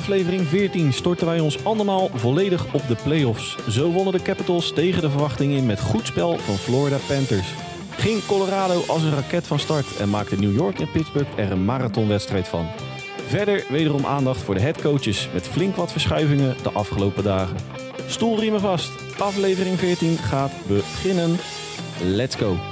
aflevering 14 storten wij ons allemaal volledig op de playoffs. Zo wonnen de Capitals tegen de verwachting in met goed spel van Florida Panthers. Ging Colorado als een raket van start en maakte New York en Pittsburgh er een marathonwedstrijd van. Verder wederom aandacht voor de headcoaches met flink wat verschuivingen de afgelopen dagen. Stoelriemen vast, aflevering 14 gaat beginnen. Let's go!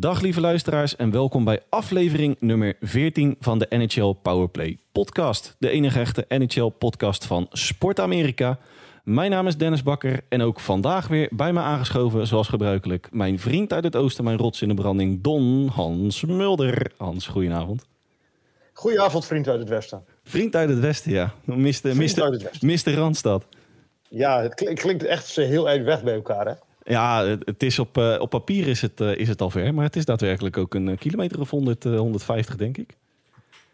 Dag lieve luisteraars en welkom bij aflevering nummer 14 van de NHL Powerplay podcast. De enige echte NHL podcast van Sport Amerika. Mijn naam is Dennis Bakker en ook vandaag weer bij me aangeschoven zoals gebruikelijk mijn vriend uit het oosten, mijn rots in de branding, Don Hans Mulder. Hans, goedenavond. Goedenavond vriend uit het westen. Vriend uit het westen, ja. Mister, mister, Randstad. Ja, het klinkt echt heel eind weg bij elkaar hè? Ja, het is op, uh, op papier is het, uh, is het al ver, maar het is daadwerkelijk ook een uh, kilometer of 100, 150, denk ik.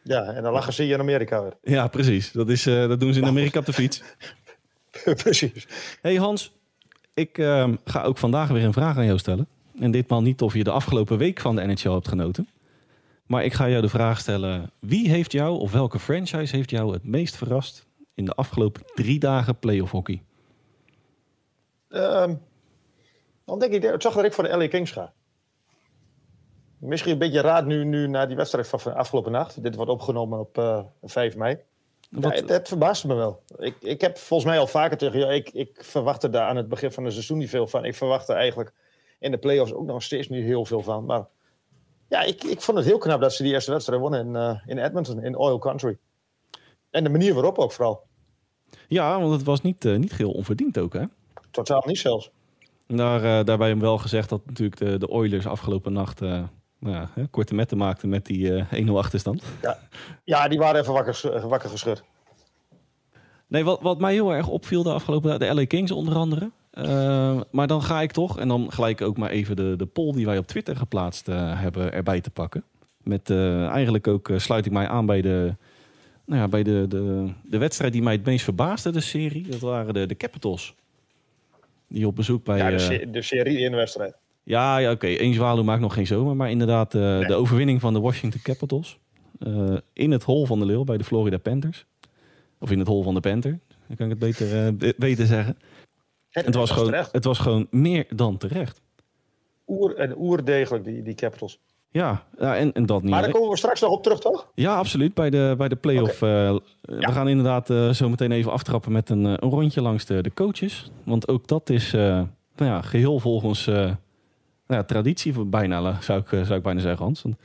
Ja, en dan lachen ze in Amerika weer. Ja, precies. Dat, is, dat doen ze in Amerika op de fiets. precies. Hey Hans, ik ehm, ga ook vandaag weer een vraag aan jou stellen. En ditmaal niet of je de afgelopen week van de NHL hebt genoten. Maar ik ga jou de vraag stellen: wie heeft jou of welke franchise heeft jou het meest verrast in de afgelopen drie dagen playoff hockey? Um, dan denk ik, het zag dat ik voor de LA Kings ga. Misschien een beetje raad nu, nu naar die wedstrijd van afgelopen nacht. Dit wordt opgenomen op uh, eh, 5 mei. Ja, het, verbaasde me wel. Ik, ik heb volgens mij al vaker tegen jou... Ik, ik verwachtte daar aan het begin van het seizoen niet veel van. Ik verwachtte eigenlijk in de playoffs ook nog steeds niet heel veel van. Maar ja, ik, ik vond het heel knap dat ze die eerste wedstrijd wonnen in, uh, in Edmonton, in Oil Country. En de manier waarop ook vooral. Ja, want het was niet, uh, niet geheel onverdiend ook, hè? Totaal niet zelfs. Daar, uh, daarbij hem wel gezegd dat natuurlijk de, de Oilers afgelopen nacht uh, nou ja, hè, korte metten maakten met die uh, 1-0 achterstand. Ja. ja, die waren even wakker, wakker geschud. Nee, wat, wat mij heel erg opviel de afgelopen de LA Kings onder andere. maar dan ga ik toch, en dan gelijk ook maar even de, de poll die wij op Twitter geplaatst hebben erbij te pakken. Met eigenlijk ook sluit ik mij aan bij de, nou ja, bij de, de, de wedstrijd die mij het meest verbaasde, de serie. Dat waren de, de Capitals. Die op bezoek bij... Ja, de, uh, de serie in de wedstrijd. Ja, ja oké. Okay. Eén zwaluw maakt nog geen zomer. Maar inderdaad, uh, nee. de overwinning van de Washington Capitals. Uh, in het hol van de leeuw bij de Florida Panthers. Of in het hol van de Panther. Dan kan ik het beter, beter zeggen. Het, het was, was, gewoon, het was gewoon meer dan terecht. Oer en oerdegelijk, die, die Capitals. Ja, ja en, en dat niet. Maar daar komen we straks nog op terug, toch? Ja, absoluut. Bij de, bij de play-off. Okay. Uh, ja. We gaan inderdaad uh, zo meteen even aftrappen met een, uh, een rondje langs de, de coaches. Want ook dat is nou ja, geheel volgens nou ja, traditie, bijna, zou ik, zou ik bijna zeggen, Hans. Want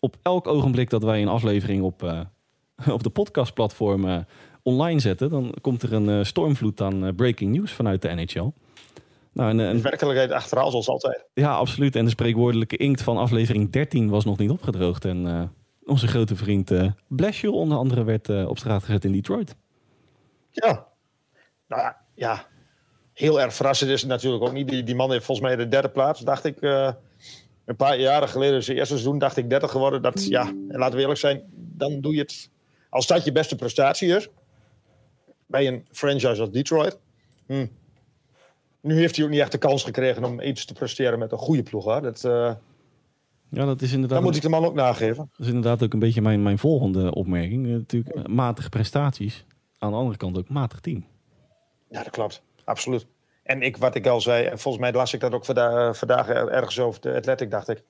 op elk ogenblik dat wij een aflevering op, op de podcastplatform online zetten, dan komt er een stormvloed aan breaking news vanuit de NHL. Nou, en, en, de werkelijkheid achterhaal zoals altijd. Ja, absoluut. En de spreekwoordelijke inkt van aflevering 13 was nog niet opgedroogd. En uh, onze grote vriend uh, Blesje onder andere werd uh, op straat gezet in Detroit. Ja. Nou ja, ja. Heel erg verrassend is het natuurlijk ook niet. Die, die man heeft volgens mij de derde plaats, dacht ik. een paar jaren geleden, zijn eerste seizoen, dacht ik derde geworden. Dat, ja, en laten we eerlijk zijn, dan doe je het... Als dat je beste prestatie is, bij een franchise als Detroit... Hm, nu heeft hij ook niet echt de kans gekregen om iets te presteren met een goede ploeg. Hè? Dat, uh, ja, dat is inderdaad. Dan moet ik de man ook nageven. Dat is inderdaad ook een beetje mijn, mijn volgende opmerking. Uh, natuurlijk uh, matige prestaties. Aan de andere kant ook matig team. Ja, dat klopt. Absoluut. En ik, wat ik al zei, en volgens mij las ik dat ook vandaag, vandaag ergens over de Athletic, dacht ik.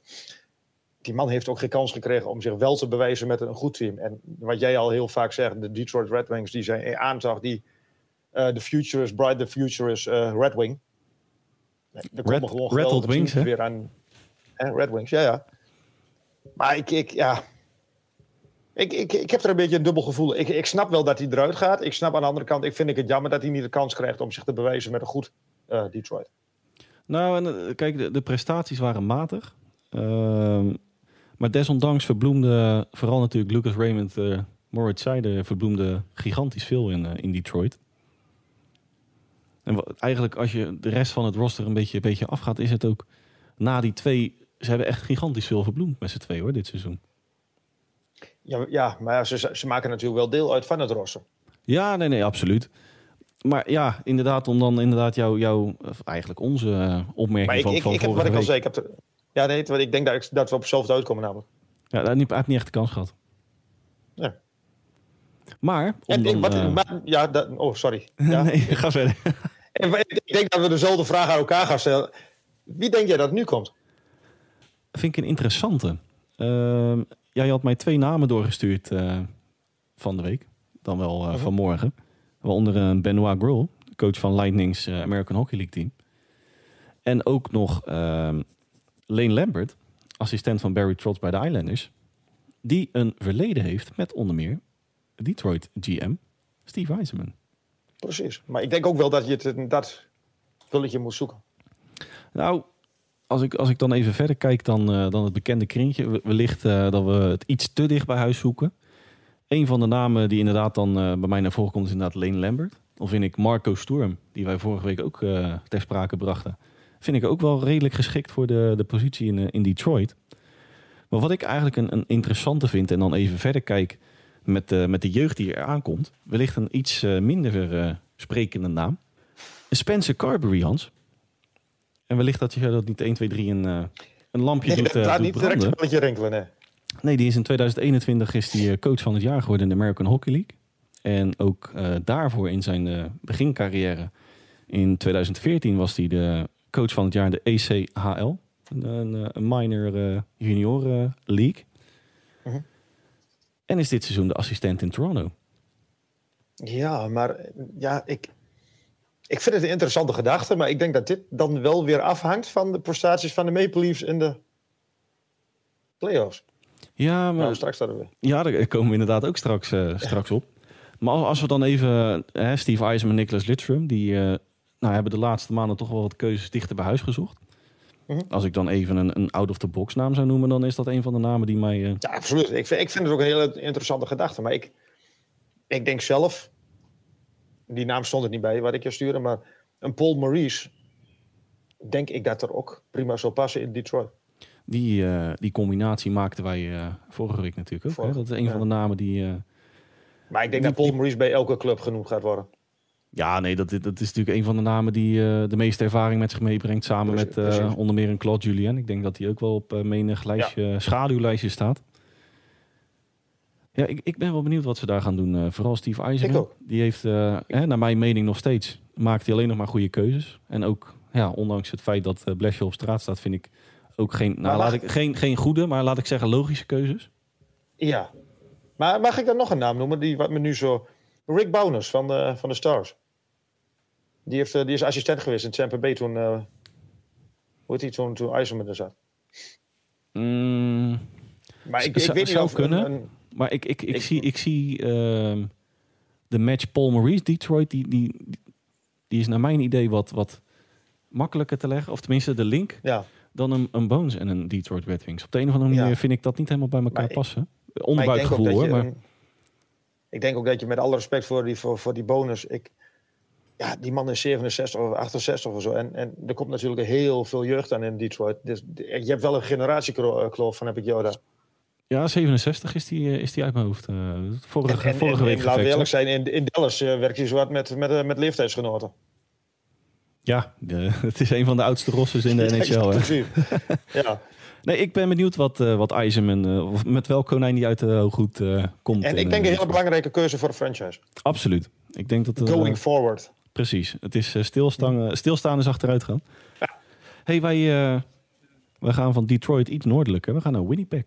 Die man heeft ook geen kans gekregen om zich wel te bewijzen met een goed team. En wat jij al heel vaak zegt, de Detroit Red Wings, die zijn aanzag, die the future is bright, the future is Red Wing. Er Red, gewoon Red Wings, hè? Weer aan, Red Wings, ja, ja. Maar ik, ik ja... Ik, ik, ik heb er een beetje een dubbel gevoel. Ik, ik snap wel dat hij eruit gaat. Ik snap aan de andere kant, ik vind ik het jammer dat hij niet de kans krijgt om zich te bewijzen met een goed uh, Detroit. Nou, en, kijk, de, de, prestaties waren matig. Uh, maar desondanks verbloemde vooral natuurlijk Lucas Raymond, uh, Moritz Seider, verbloemde gigantisch veel in, in Detroit. En eigenlijk als je de rest van het roster een beetje, een beetje afgaat, is het ook na die twee. Ze hebben echt gigantisch veel verbloemd met z'n twee hoor, dit seizoen. Ja, ja maar ze, ze maken natuurlijk wel deel uit van het roster. Ja, nee, nee, absoluut. maar ja, inderdaad, om dan inderdaad jouw, jou, eigenlijk onze uh, opmerking maar ik, van, ik, van ik heb, vorige wat ik al zei, ik heb ja, nee, wat ik denk dat, ik, dat we op hetzelfde uitkomen namelijk. Ja, hij heeft niet, niet echt de kans gehad. Ja. Maar, om En, dan, ik, wat, eh, maar, ja, dat, oh, sorry. Ja. nee, ga verder. Ik denk dat we dezelfde vraag aan elkaar gaan stellen. Wie denk jij dat nu komt? vind ik een interessante. Ehm, jij had mij twee namen doorgestuurd eh, van de week. Dan wel eh, Mhm. vanmorgen. Waaronder een Benoit Grohl, coach van Lightning's eh, American Hockey League team. En ook nog ehm, Lane Lambert, assistent van Barry Trotz bij de Islanders. Die een verleden heeft met onder meer Detroit GM Steve Eisenman. Precies. Maar ik denk ook wel dat je het in dat pulletje moet zoeken. Nou, als ik, als ik dan even verder kijk dan, eh, dan het bekende kringetje. we- Wellicht eh, dat we het iets te dicht bij huis zoeken. Een van de namen die inderdaad dan eh, bij mij naar voren komt is inderdaad Lane Lambert. Of vind ik Marco Sturm, die wij vorige week ook ter sprake brachten. Vind ik ook wel redelijk geschikt voor de, de positie in, in Detroit. Maar wat ik eigenlijk een, een interessante vind en dan even verder kijk met, de met de jeugd die er aankomt. Wellicht een iets eh, minder eh, sprekende naam. Spencer Carberry, Hans. En wellicht dat je dat niet 1, 2, 3 een, eh, een lampje Nee, doet, doet niet direct branden. een belletje rinkelen, nee. Nee, die is in 2021 is die coach van het jaar geworden in de American Hockey League. En ook daarvoor in zijn begincarrière in 2014 was hij de coach van het jaar in de ECHL. Een, een, minor eh, junior league. En is dit seizoen de assistent in Toronto. Ja, maar ja, ik, ik vind het een interessante gedachte. Maar ik denk dat dit dan wel weer afhangt van de prestaties van de Maple Leafs in de playoffs. Ja, maar Nou, straks we. Ja, daar komen we inderdaad ook straks, eh, straks op. Maar als- we dan even eh, Steve Eisenman en Nicholas Lidstrom, die eh, nou, hebben de laatste maanden toch wel wat keuzes dichter bij huis gezocht. Mhm. Als ik dan even een, een out-of-the-box naam zou noemen, dan is dat een van de namen die mij... eh, Ja, absoluut. Ik vind, ik vind het ook een hele interessante gedachte. Maar ik, ik denk zelf, die naam stond er niet bij wat ik je stuurde, maar een Paul Maurice, denk ik dat er ook prima zou passen in Detroit. die, eh, die combinatie maakten wij eh, vorige week natuurlijk ook. Hè? Dat is een ja. van de namen die... Maar ik denk Die- dat Paul Maurice bij elke club genoemd gaat worden. Ja, nee, dat, dat is natuurlijk een van de namen die eh, de meeste ervaring met zich meebrengt. Samen Precies, met precies. onder meer een Claude Julien. Ik denk dat hij ook wel op eh, menig lijstje, schaduwlijstje staat. Ja, ik, ik ben wel benieuwd wat ze daar gaan doen. vooral Steve Eisenman. Die heeft, hè, naar mijn mening nog steeds, maakt hij alleen nog maar goede keuzes. En ook, ja, ondanks het feit dat uh, Blesje op straat staat, vind ik ook geen, nou, Maar laat ik, geen, geen goede, maar laat ik zeggen logische keuzes. Ja. Maar mag ik dan nog een naam noemen? Die wat me nu zo. Rick Bowness van de, van de Stars. Die, heeft, eh, die is assistent geweest in Tampa Bay toen. eh hoe heet die toen, toen IJsselman er zat? Mm, Maar ik, ik weet niet zou of kunnen. Een, een- Maar ik, ik, ik, Ik- zie, ik zie ehm, de match Paul Maurice Detroit, die, die, die is naar mijn idee wat, wat makkelijker te leggen. Of tenminste de link ja. dan een, een Bones en een Detroit Red Wings. Op de een of andere manier Ja. vind ik dat niet helemaal bij elkaar Maar passen. Onderbuikgevoel hoor, maar ik denk ook dat je met alle respect voor die, voor, voor die bonus. Ik, ja, die man is 67 of 68 of zo. En, en er komt natuurlijk heel veel jeugd aan in Detroit. Dus je hebt wel een generatiekloof van heb ik jou daar. ja, 67 is die, eh, is die uit mijn hoofd. eh, vorige, En, vorige en- week en laten we eerlijk zijn, in, in Dallas eh, werkt hij zo hard met, met, eh, met leeftijdsgenoten. Ja, de- het is een van de oudste rossers in de NHL. Precies. ja. Nee, ik ben benieuwd wat, eh wat Eisenman, eh, of met welk konijn die uit de hooghoed eh komt. En ik eh, denk een hele belangrijke keuze voor de franchise. Absoluut. Ik denk dat... eh, Going forward. Precies. Het is eh, stilstaan, stilstaan is achteruit gaan. hey, wij, eh, wij gaan van Detroit iets noordelijker. We gaan naar Winnipeg.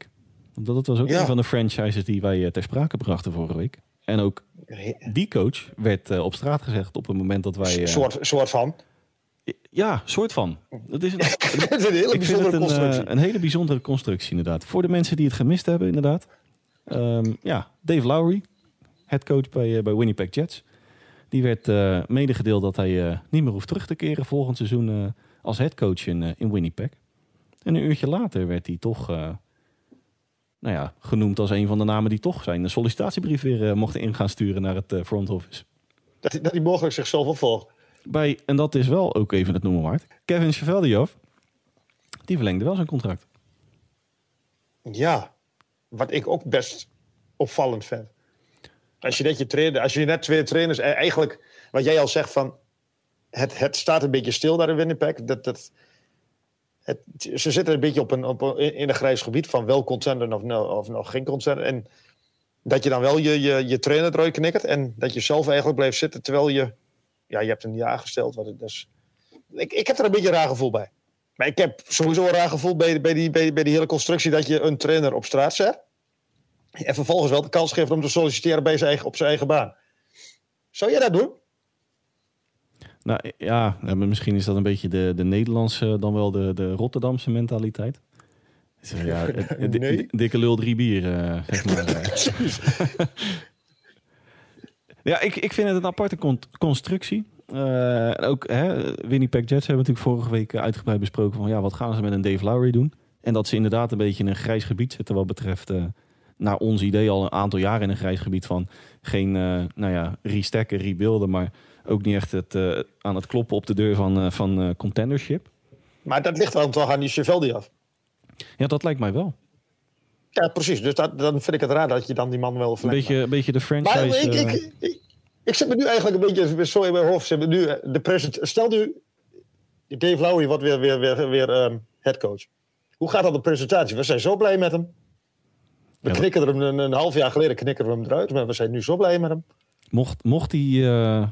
Want dat was ook Ja. een van de franchises die wij eh, ter sprake brachten vorige week. En ook die coach werd op straat gezegd op het moment dat wij... eh, soort, soort van. Ja, soort van. Dat is een, is een hele bijzondere een, constructie. een hele bijzondere constructie inderdaad. Voor de mensen die het gemist hebben inderdaad. Ehm, ja, Dave Lowry, headcoach bij, bij Winnipeg Jets. Die werd eh, medegedeeld dat hij eh, niet meer hoeft terug te keren volgend seizoen eh, als headcoach in, in Winnipeg. En een uurtje later werd hij toch nou ja, genoemd als een van de namen die toch zijn sollicitatiebrief weer mochten in gaan sturen naar het front office. dat, hij- dat hij mogelijk zichzelf opvolgt. Bij, en dat is wel ook even het noemen waard, Kevin Cheveldiov, die verlengde wel zijn contract. Ja, wat ik ook best opvallend vind. Als je net je trainer, als je net twee trainers, eigenlijk wat jij al zegt van het, het staat een beetje stil daar in Winnipeg. Dat, dat, het, ze zitten een beetje op een, op in een grijs gebied van wel contender of, no, of nog geen contender. En dat je dan wel je, je, je trainer eruit knikkert en dat je zelf eigenlijk blijft zitten terwijl je, ja, je hebt een ja gesteld. Wat het, dus, ik, ik heb er een beetje een raar gevoel bij. Maar ik heb sowieso een raar gevoel bij, bij, die, bij die hele constructie dat je een trainer op straat zet. En vervolgens wel de kans geeft om te solliciteren bij zijn eigen, op zijn eigen baan. Zou jij dat doen? Nou ja, misschien is dat een beetje de, de Nederlandse, dan wel de, de Rotterdamse mentaliteit. Ja, nee. dikke lul drie bier, uh, zeg maar. ja, ik, ik vind het een aparte constructie. Uh, ook hè, Winnipeg Jets hebben natuurlijk vorige week uitgebreid besproken van ja, wat gaan ze met een Dave Lowry doen? En dat ze inderdaad een beetje in een grijs gebied zitten wat betreft, uh, naar ons idee al een aantal jaren in een grijs gebied van geen, uh, nou ja, restacken, rebuilden, maar ook niet echt het, aan het kloppen op de deur van, van contendership. Maar dat ligt dan toch aan die Cheveldi af? Ja, dat lijkt mij wel. Ja, precies. Dus dat, dan vind ik het raar dat je dan die man wel Een beetje, een beetje de franchise... Maar ik, ik, ik, ik, zit me nu eigenlijk een beetje zo in mijn hoofd. Nu, de present, stel nu, Dave Lowry wordt weer, weer, weer, weer um, headcoach. Hoe gaat dat de presentatie? We zijn zo blij met hem. We knikken er een, een, half jaar geleden knikken we hem eruit, maar we zijn nu zo blij met hem. Mocht, mocht hij uh,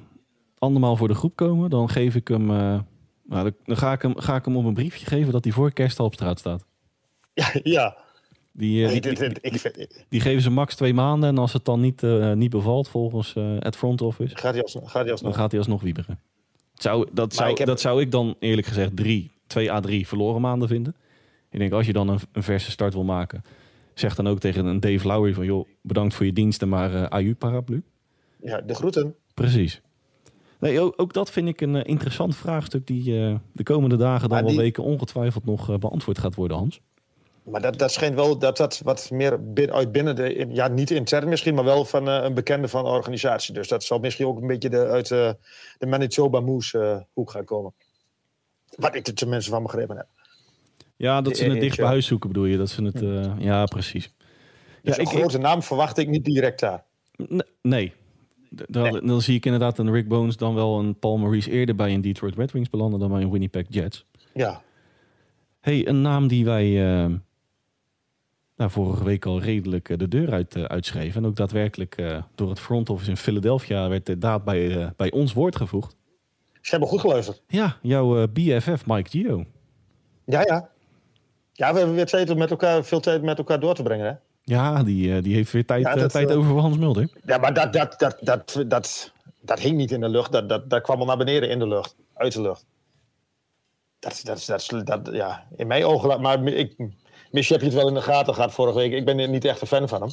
andermaal voor de groep komen, dan geef ik hem... Uh, nou, dan ga ik, hem, ga ik hem op een briefje geven dat hij voor kerst al op straat staat. Ja, ja. Die, die, die, die, geven ze max twee maanden en als het dan niet, uh, niet bevalt volgens uh, het front office, gaat hij alsnog, gaat hij alsnog. dan gaat hij alsnog wieberen. Zou, dat, zou, heb... dat zou ik dan eerlijk gezegd drie, twee à drie verloren maanden vinden. Ik denk als je dan een, een verse start wil maken, zeg dan ook tegen een Dave Lowry van joh, bedankt voor je diensten, maar uh, AU paraplu. Ja, de groeten. Precies. Nee, ook, ook, dat vind ik een interessant vraagstuk die de komende dagen dan wel weken ongetwijfeld nog beantwoord gaat worden, Hans. Maar dat, dat schijnt wel dat dat wat meer uit binnen de, ja, niet intern misschien, maar wel van een bekende van de organisatie. Dus dat zal misschien ook een beetje de, uit de Manitoba Moose hoek gaan komen. Wat ik er tenminste van begrepen heb. Ja, dat ze het dicht bij huis zoeken bedoel je? Dat ze het, ja. ja, precies. Dus ja, een grote naam verwacht ik niet direct daar. Nee. Dan, nee. zie ik inderdaad een Rick Bones dan wel een Paul Maurice eerder bij een Detroit Red Wings belanden dan bij een Winnipeg Jets. Ja. Hey, een naam die wij nou, vorige week al redelijk eh, de deur uit, uh, uitschreven. En ook daadwerkelijk uh, door het front office in Philadelphia werd de daad bij, uh, bij ons woord gevoegd. Ze hebben goed geluisterd. Ja, jouw BFF Mike Gio. Ja, ja. Ja, we hebben weer tijd met elkaar, veel tijd met elkaar door te brengen, hè? Ja, die, die heeft weer tijd, ja, dat, tijd over voor Hans Mulder. Ja, maar dat, dat, dat, dat, dat, dat hing niet in de lucht. Dat, dat, dat kwam al naar beneden in de lucht. Uit de lucht. Dat, dat, dat, dat, ja, in mijn ogen... Maar ik, heb je het wel in de gaten gehad vorige week. Ik ben niet echt een fan van hem.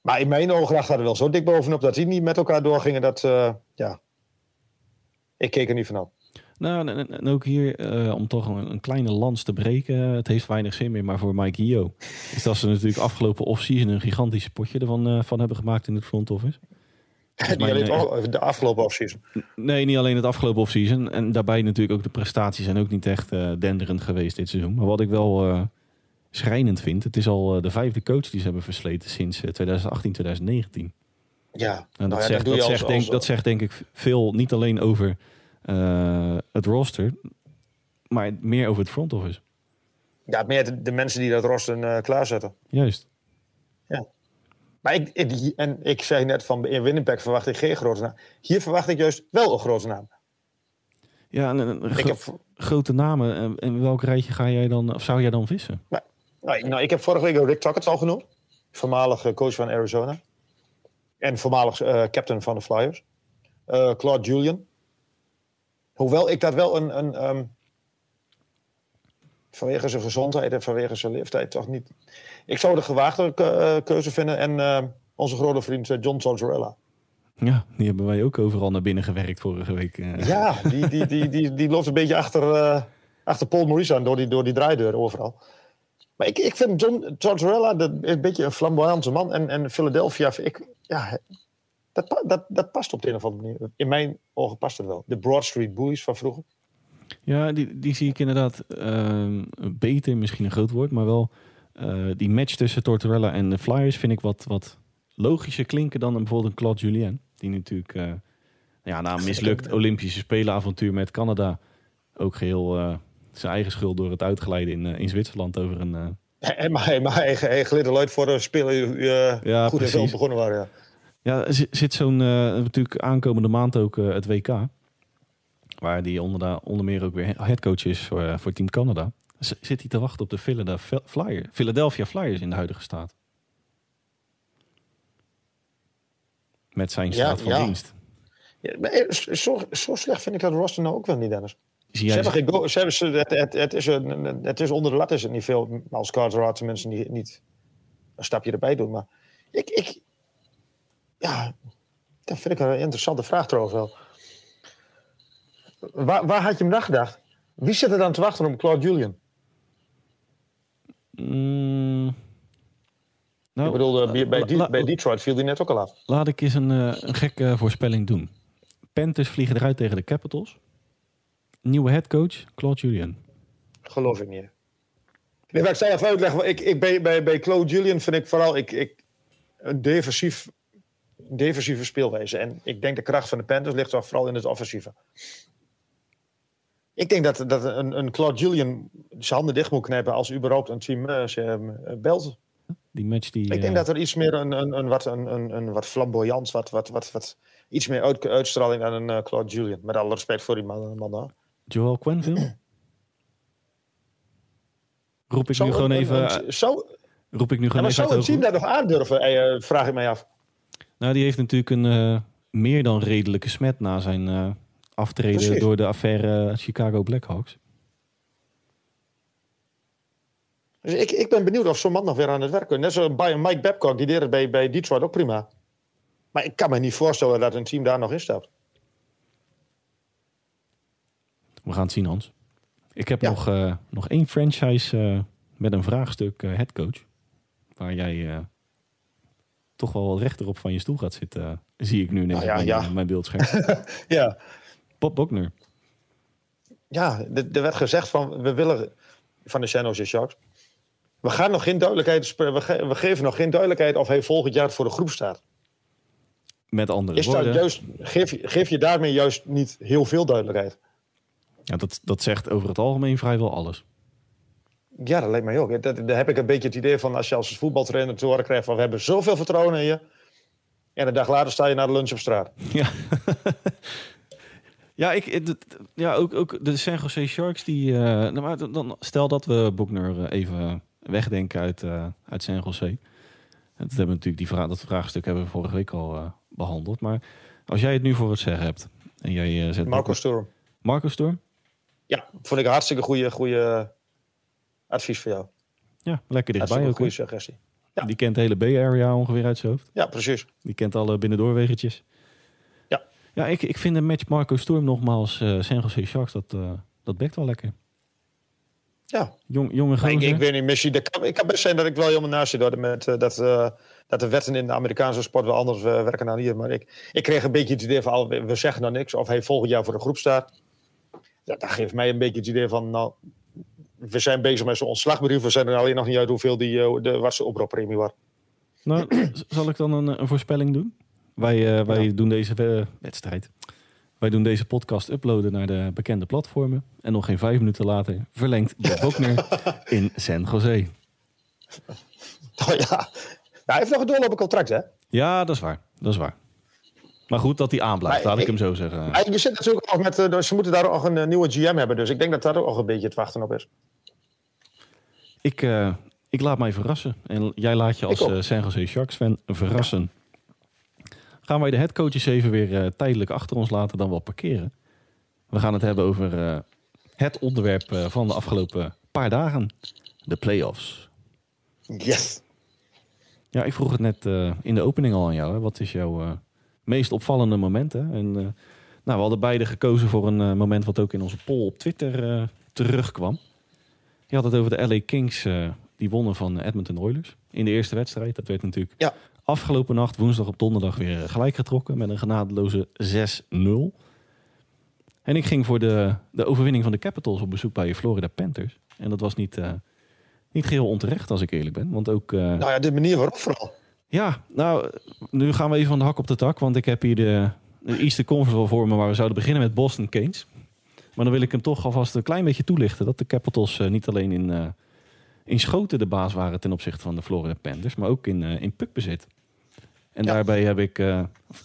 Maar in mijn ogen lag hij er wel zo dik bovenop dat die niet met elkaar doorgingen. Dat, uh, ja, ik keek er niet van op. Nou, en, ook hier, uh, om toch een, een, kleine lans te breken. Het heeft weinig zin meer, maar voor Mike Hio. Is dat ze natuurlijk afgelopen offseason een gigantische potje ervan uh, van hebben gemaakt in het front office. niet alleen de afgelopen offseason. Nee, niet alleen het afgelopen offseason. En daarbij natuurlijk ook de prestaties zijn ook niet echt uh, denderend geweest dit seizoen. Maar wat ik wel uh, schrijnend vind, het is al uh, de vijfde coach die ze hebben versleten sinds 2018, 2019. Ja, en dat, nou ja, zegt, dat, zegt, denk, dat zegt denk ik veel, niet alleen over het roster, maar meer over het front office. Ja, meer de, de mensen die dat roster klaarzetten. Juist. Ja. Maar ik, en ik zei net van in Winnipeg verwacht ik geen grote naam. Hier verwacht ik juist wel een grote naam. Ja, een, een gro heb, grote namen. En welk rijtje ga jij dan, of zou jij dan vissen? Nou, nou, nou ik heb vorige week Rick Tuckett al genoemd. Voormalig coach van Arizona. En voormalig uh, captain van de Flyers. Uh, Claude Julian. Hoewel ik dat wel een, een um, vanwege zijn gezondheid en vanwege zijn leeftijd toch niet. Ik zou de gewaagde uh, keuze vinden en uh, onze grote vriend uh, John Tortorella. Ja, die hebben wij ook overal naar binnen gewerkt vorige week. Ja, die, die, die, die, die loopt een beetje achter, achter Paul Maurice aan door die, door die draaideur overal. Maar ik, ik vind John Tortorella een beetje een flamboyante man. En, en Philadelphia, ik, ja, dat, dat, dat past op de een of andere manier. In mijn ogen past het wel. De Broad Street Boys van vroeger. Ja, die, die zie ik inderdaad uh, beter, misschien een groot woord, maar wel uh, die match tussen Tortorella en de Flyers vind ik wat, wat logischer klinken dan bijvoorbeeld een Claude Julien. Die natuurlijk uh, ja, na een mislukt Olympische Spelenavontuur met Canada... ook geheel uh, zijn eigen schuld door het uitgeleiden in, in Zwitserland over een... En maar, maar hij, hij glidde nooit voor de spelen ja, goed en begonnen waren. Ja. Ja, zit zo'n natuurlijk aankomende maand ook het WK. Waar die onder, onder meer ook weer headcoach is voor, voor Team Canada. Zit hij te wachten op de Philadelphia, Flyer, Philadelphia Flyers in de huidige staat? Met zijn staat van dienst. Ja, eh, zo, zo, slecht vind ik dat roster nou ook wel niet, Dennis. Ze hebben geen ze hebben, het, het, het, is een, het is onder de lat is het niet veel. Als Carter mensen niet, niet een stapje erbij doen. Maar ik, ik ja, dat vind ik een interessante vraag trouwens wel. Waar, waar had je hem dan gedacht? Wie zit er dan te wachten op Claude Julian? Mm, nou, ik bedoel, bij, bij, Detroit viel hij net ook al af. Laat ik eens een, uh, een gekke voorspelling doen. Panthers vliegen eruit tegen de Capitals. Nieuwe headcoach, Claude Julian. Geloof ik niet. Nee, maar ik zei even uitleggen. Ik, ik, bij, bij, bij Claude Julian vind ik vooral ik, ik, een defensief, defensieve speelwijze. En ik denk de kracht van de Panthers ligt toch vooral in het offensieve. Ik denk dat, dat een, een Claude Julian zijn handen dicht moet knijpen als überhaupt een team uh, ze, uh, belt. Die match die, ik denk dat er iets meer een, een, een, wat, een, een, een wat flamboyant, wat, wat, wat, wat, iets meer uit, uitstraling aan een uh, Claude Julian. Met alle respect voor die man. man Joel Quenville? Roep ik nu gewoon even... Zo, roep ik nu gewoon even zou een team dat nog aandurven, vraag ik mij af. Nou, die heeft natuurlijk een meer dan redelijke smet na zijn aftreden door de affaire Chicago Blackhawks. Dus ik, ik ben benieuwd of zo'n man nog weer aan het werk is. Net zoals bij Mike Babcock, die deed het bij, bij Detroit ook prima. Maar ik kan me niet voorstellen dat een team daar nog in staat. We gaan het zien, Hans. Ik heb nog, uh, nog één franchise uh, met een vraagstuk uh, headcoach. Waar jij toch wel rechterop van je stoel gaat zitten, zie ik nu net nou ja, ja. mijn, mijn beeldscherm. ja, Bob Bokner. Ja, er werd gezegd van we willen van de San Jose Sharks. We gaan nog geen duidelijkheid. We, ge we geven nog geen duidelijkheid of hij volgend jaar voor de groep staat. Met andere Is woorden. Juist, geef, geef je daarmee juist niet heel veel duidelijkheid? Ja, dat, dat zegt over het algemeen vrijwel alles. Ja, dat lijkt mij ook. Dat, daar heb ik een beetje het idee van als je als voetbaltrainer te horen krijgt van we hebben zoveel vertrouwen in je. En een dag later sta je naar de lunch op straat. Ja. Ja, ik, ja ook, ook de San Jose Sharks, die, uh, nou, maar dan, stel dat we Boekner eh, even wegdenken uit, uh, uit San Jose. Dat, hebben natuurlijk die vraag, dat vraagstuk hebben we vorige week al uh, behandeld. Maar als jij het nu voor het zeggen hebt. En jij, zet Marco Storm. Marco Storm? Ja, vond ik een hartstikke goede, goede advies voor jou. Ja, lekker dichtbij goede suggestie. Ja. Die kent de hele B-area ongeveer uit zijn hoofd. Ja, precies. Die kent alle binnendoorwegetjes. Ja, ik, ik vind een match Marco Storm nogmaals uh, San Jose Sharks, dat, uh, dat bekt wel lekker. Ja. Jong, jonge ik, ik, weet niet, misschien, ik kan best zijn dat ik wel helemaal naast zit met, uh, dat, dat de wetten in de Amerikaanse sport wel anders werken dan hier. Maar ik, ik kreeg een beetje het idee van, we zeggen dan niks. Of hij volgend jaar voor de groep staat. Ja, dat geeft mij een beetje het idee van, nou, we zijn bezig met zo'n ontslagbrief. We zijn er alleen nog niet uit hoeveel die, de, wat zijn oproeppremie was. Nou, zal ik dan een, een voorspelling doen? Wij, uh, wij doen deze wedstrijd. Wij doen deze podcast uploaden naar de bekende platformen. En nog geen vijf minuten later verlengt Bob Bokner in San Jose. Oh ja. hij heeft nog een doorlopend contract, hè? Ja, dat is waar. Dat is waar. Maar goed dat hij aanblijft, laat ik, hem zo zeggen. Maar je zit natuurlijk ook met, uh, ze moeten daar ook een nieuwe GM hebben. Dus ik denk dat daar ook een beetje het wachten op is. Ik, uh, ik laat mij verrassen. En jij laat je als San Jose Sharks fan verrassen gaan wij de headcoaches even weer tijdelijk achter ons laten dan wel parkeren. We gaan het hebben over het onderwerp van de afgelopen paar dagen. De playoffs. Yes. Ja, ik vroeg het net in de opening al aan jou. Hè. Wat is jouw meest opvallende moment? Hè? En, nou, we hadden beide gekozen voor een moment wat ook in onze poll op Twitter terugkwam. Je had het over de LA Kings. die wonnen van Edmonton Oilers in de eerste wedstrijd. Dat werd natuurlijk ja Afgelopen nacht, woensdag op donderdag, weer gelijk getrokken met een genadeloze 6-0. En ik ging voor de, de overwinning van de Capitals op bezoek bij Florida Panthers. En dat was niet, uh, niet geheel onterecht, als ik eerlijk ben. Want ook, uh, nou ja, de manier waarop vooral. Ja, nou, nu gaan we even van de hak op de tak. Want ik heb hier de, de Eastern Conference voor me waar we zouden beginnen met Boston Keynes. Maar dan wil ik hem toch alvast een klein beetje toelichten. Dat de Capitals uh, niet alleen in, uh, in schoten de baas waren ten opzichte van de Florida Panthers. Maar ook in, uh, in puckbezit. En ja. daarbij heb ik...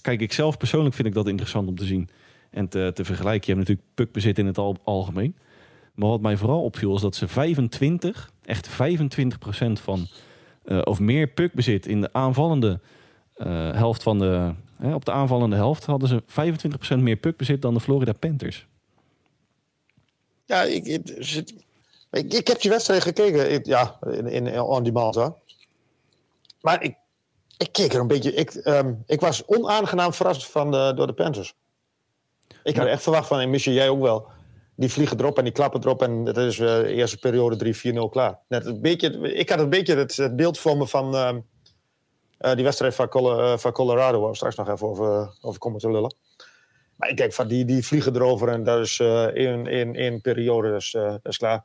kijk, ik zelf persoonlijk vind ik dat interessant om te zien. En te, te vergelijken. Je hebt natuurlijk puckbezit in het al, algemeen. Maar wat mij vooral opviel is dat ze 25, echt 25 procent van... of meer puckbezit in de aanvallende helft van de... op de aanvallende helft hadden ze 25% meer puckbezit dan de Florida Panthers. Ja, ik, ik, ik, ik, heb die wedstrijd gekeken. Ik, ja, in, in on demand. Maar ik, ik keek er een beetje. Ik, um, ik was onaangenaam verrast van de, door de Panthers. Ik had echt verwacht van, en misschien jij ook wel. Die vliegen erop en die klappen erop. En dat is uh, de eerste periode 3-4-0 klaar. Net een beetje, ik had een beetje het, het beeld voor me van uh, uh, die wedstrijd van, Colo van Colorado. Waar we straks nog even over, over komen te lullen. Maar ik denk van die, die vliegen erover en dat is uh, in, in, in periode, dat is klaar.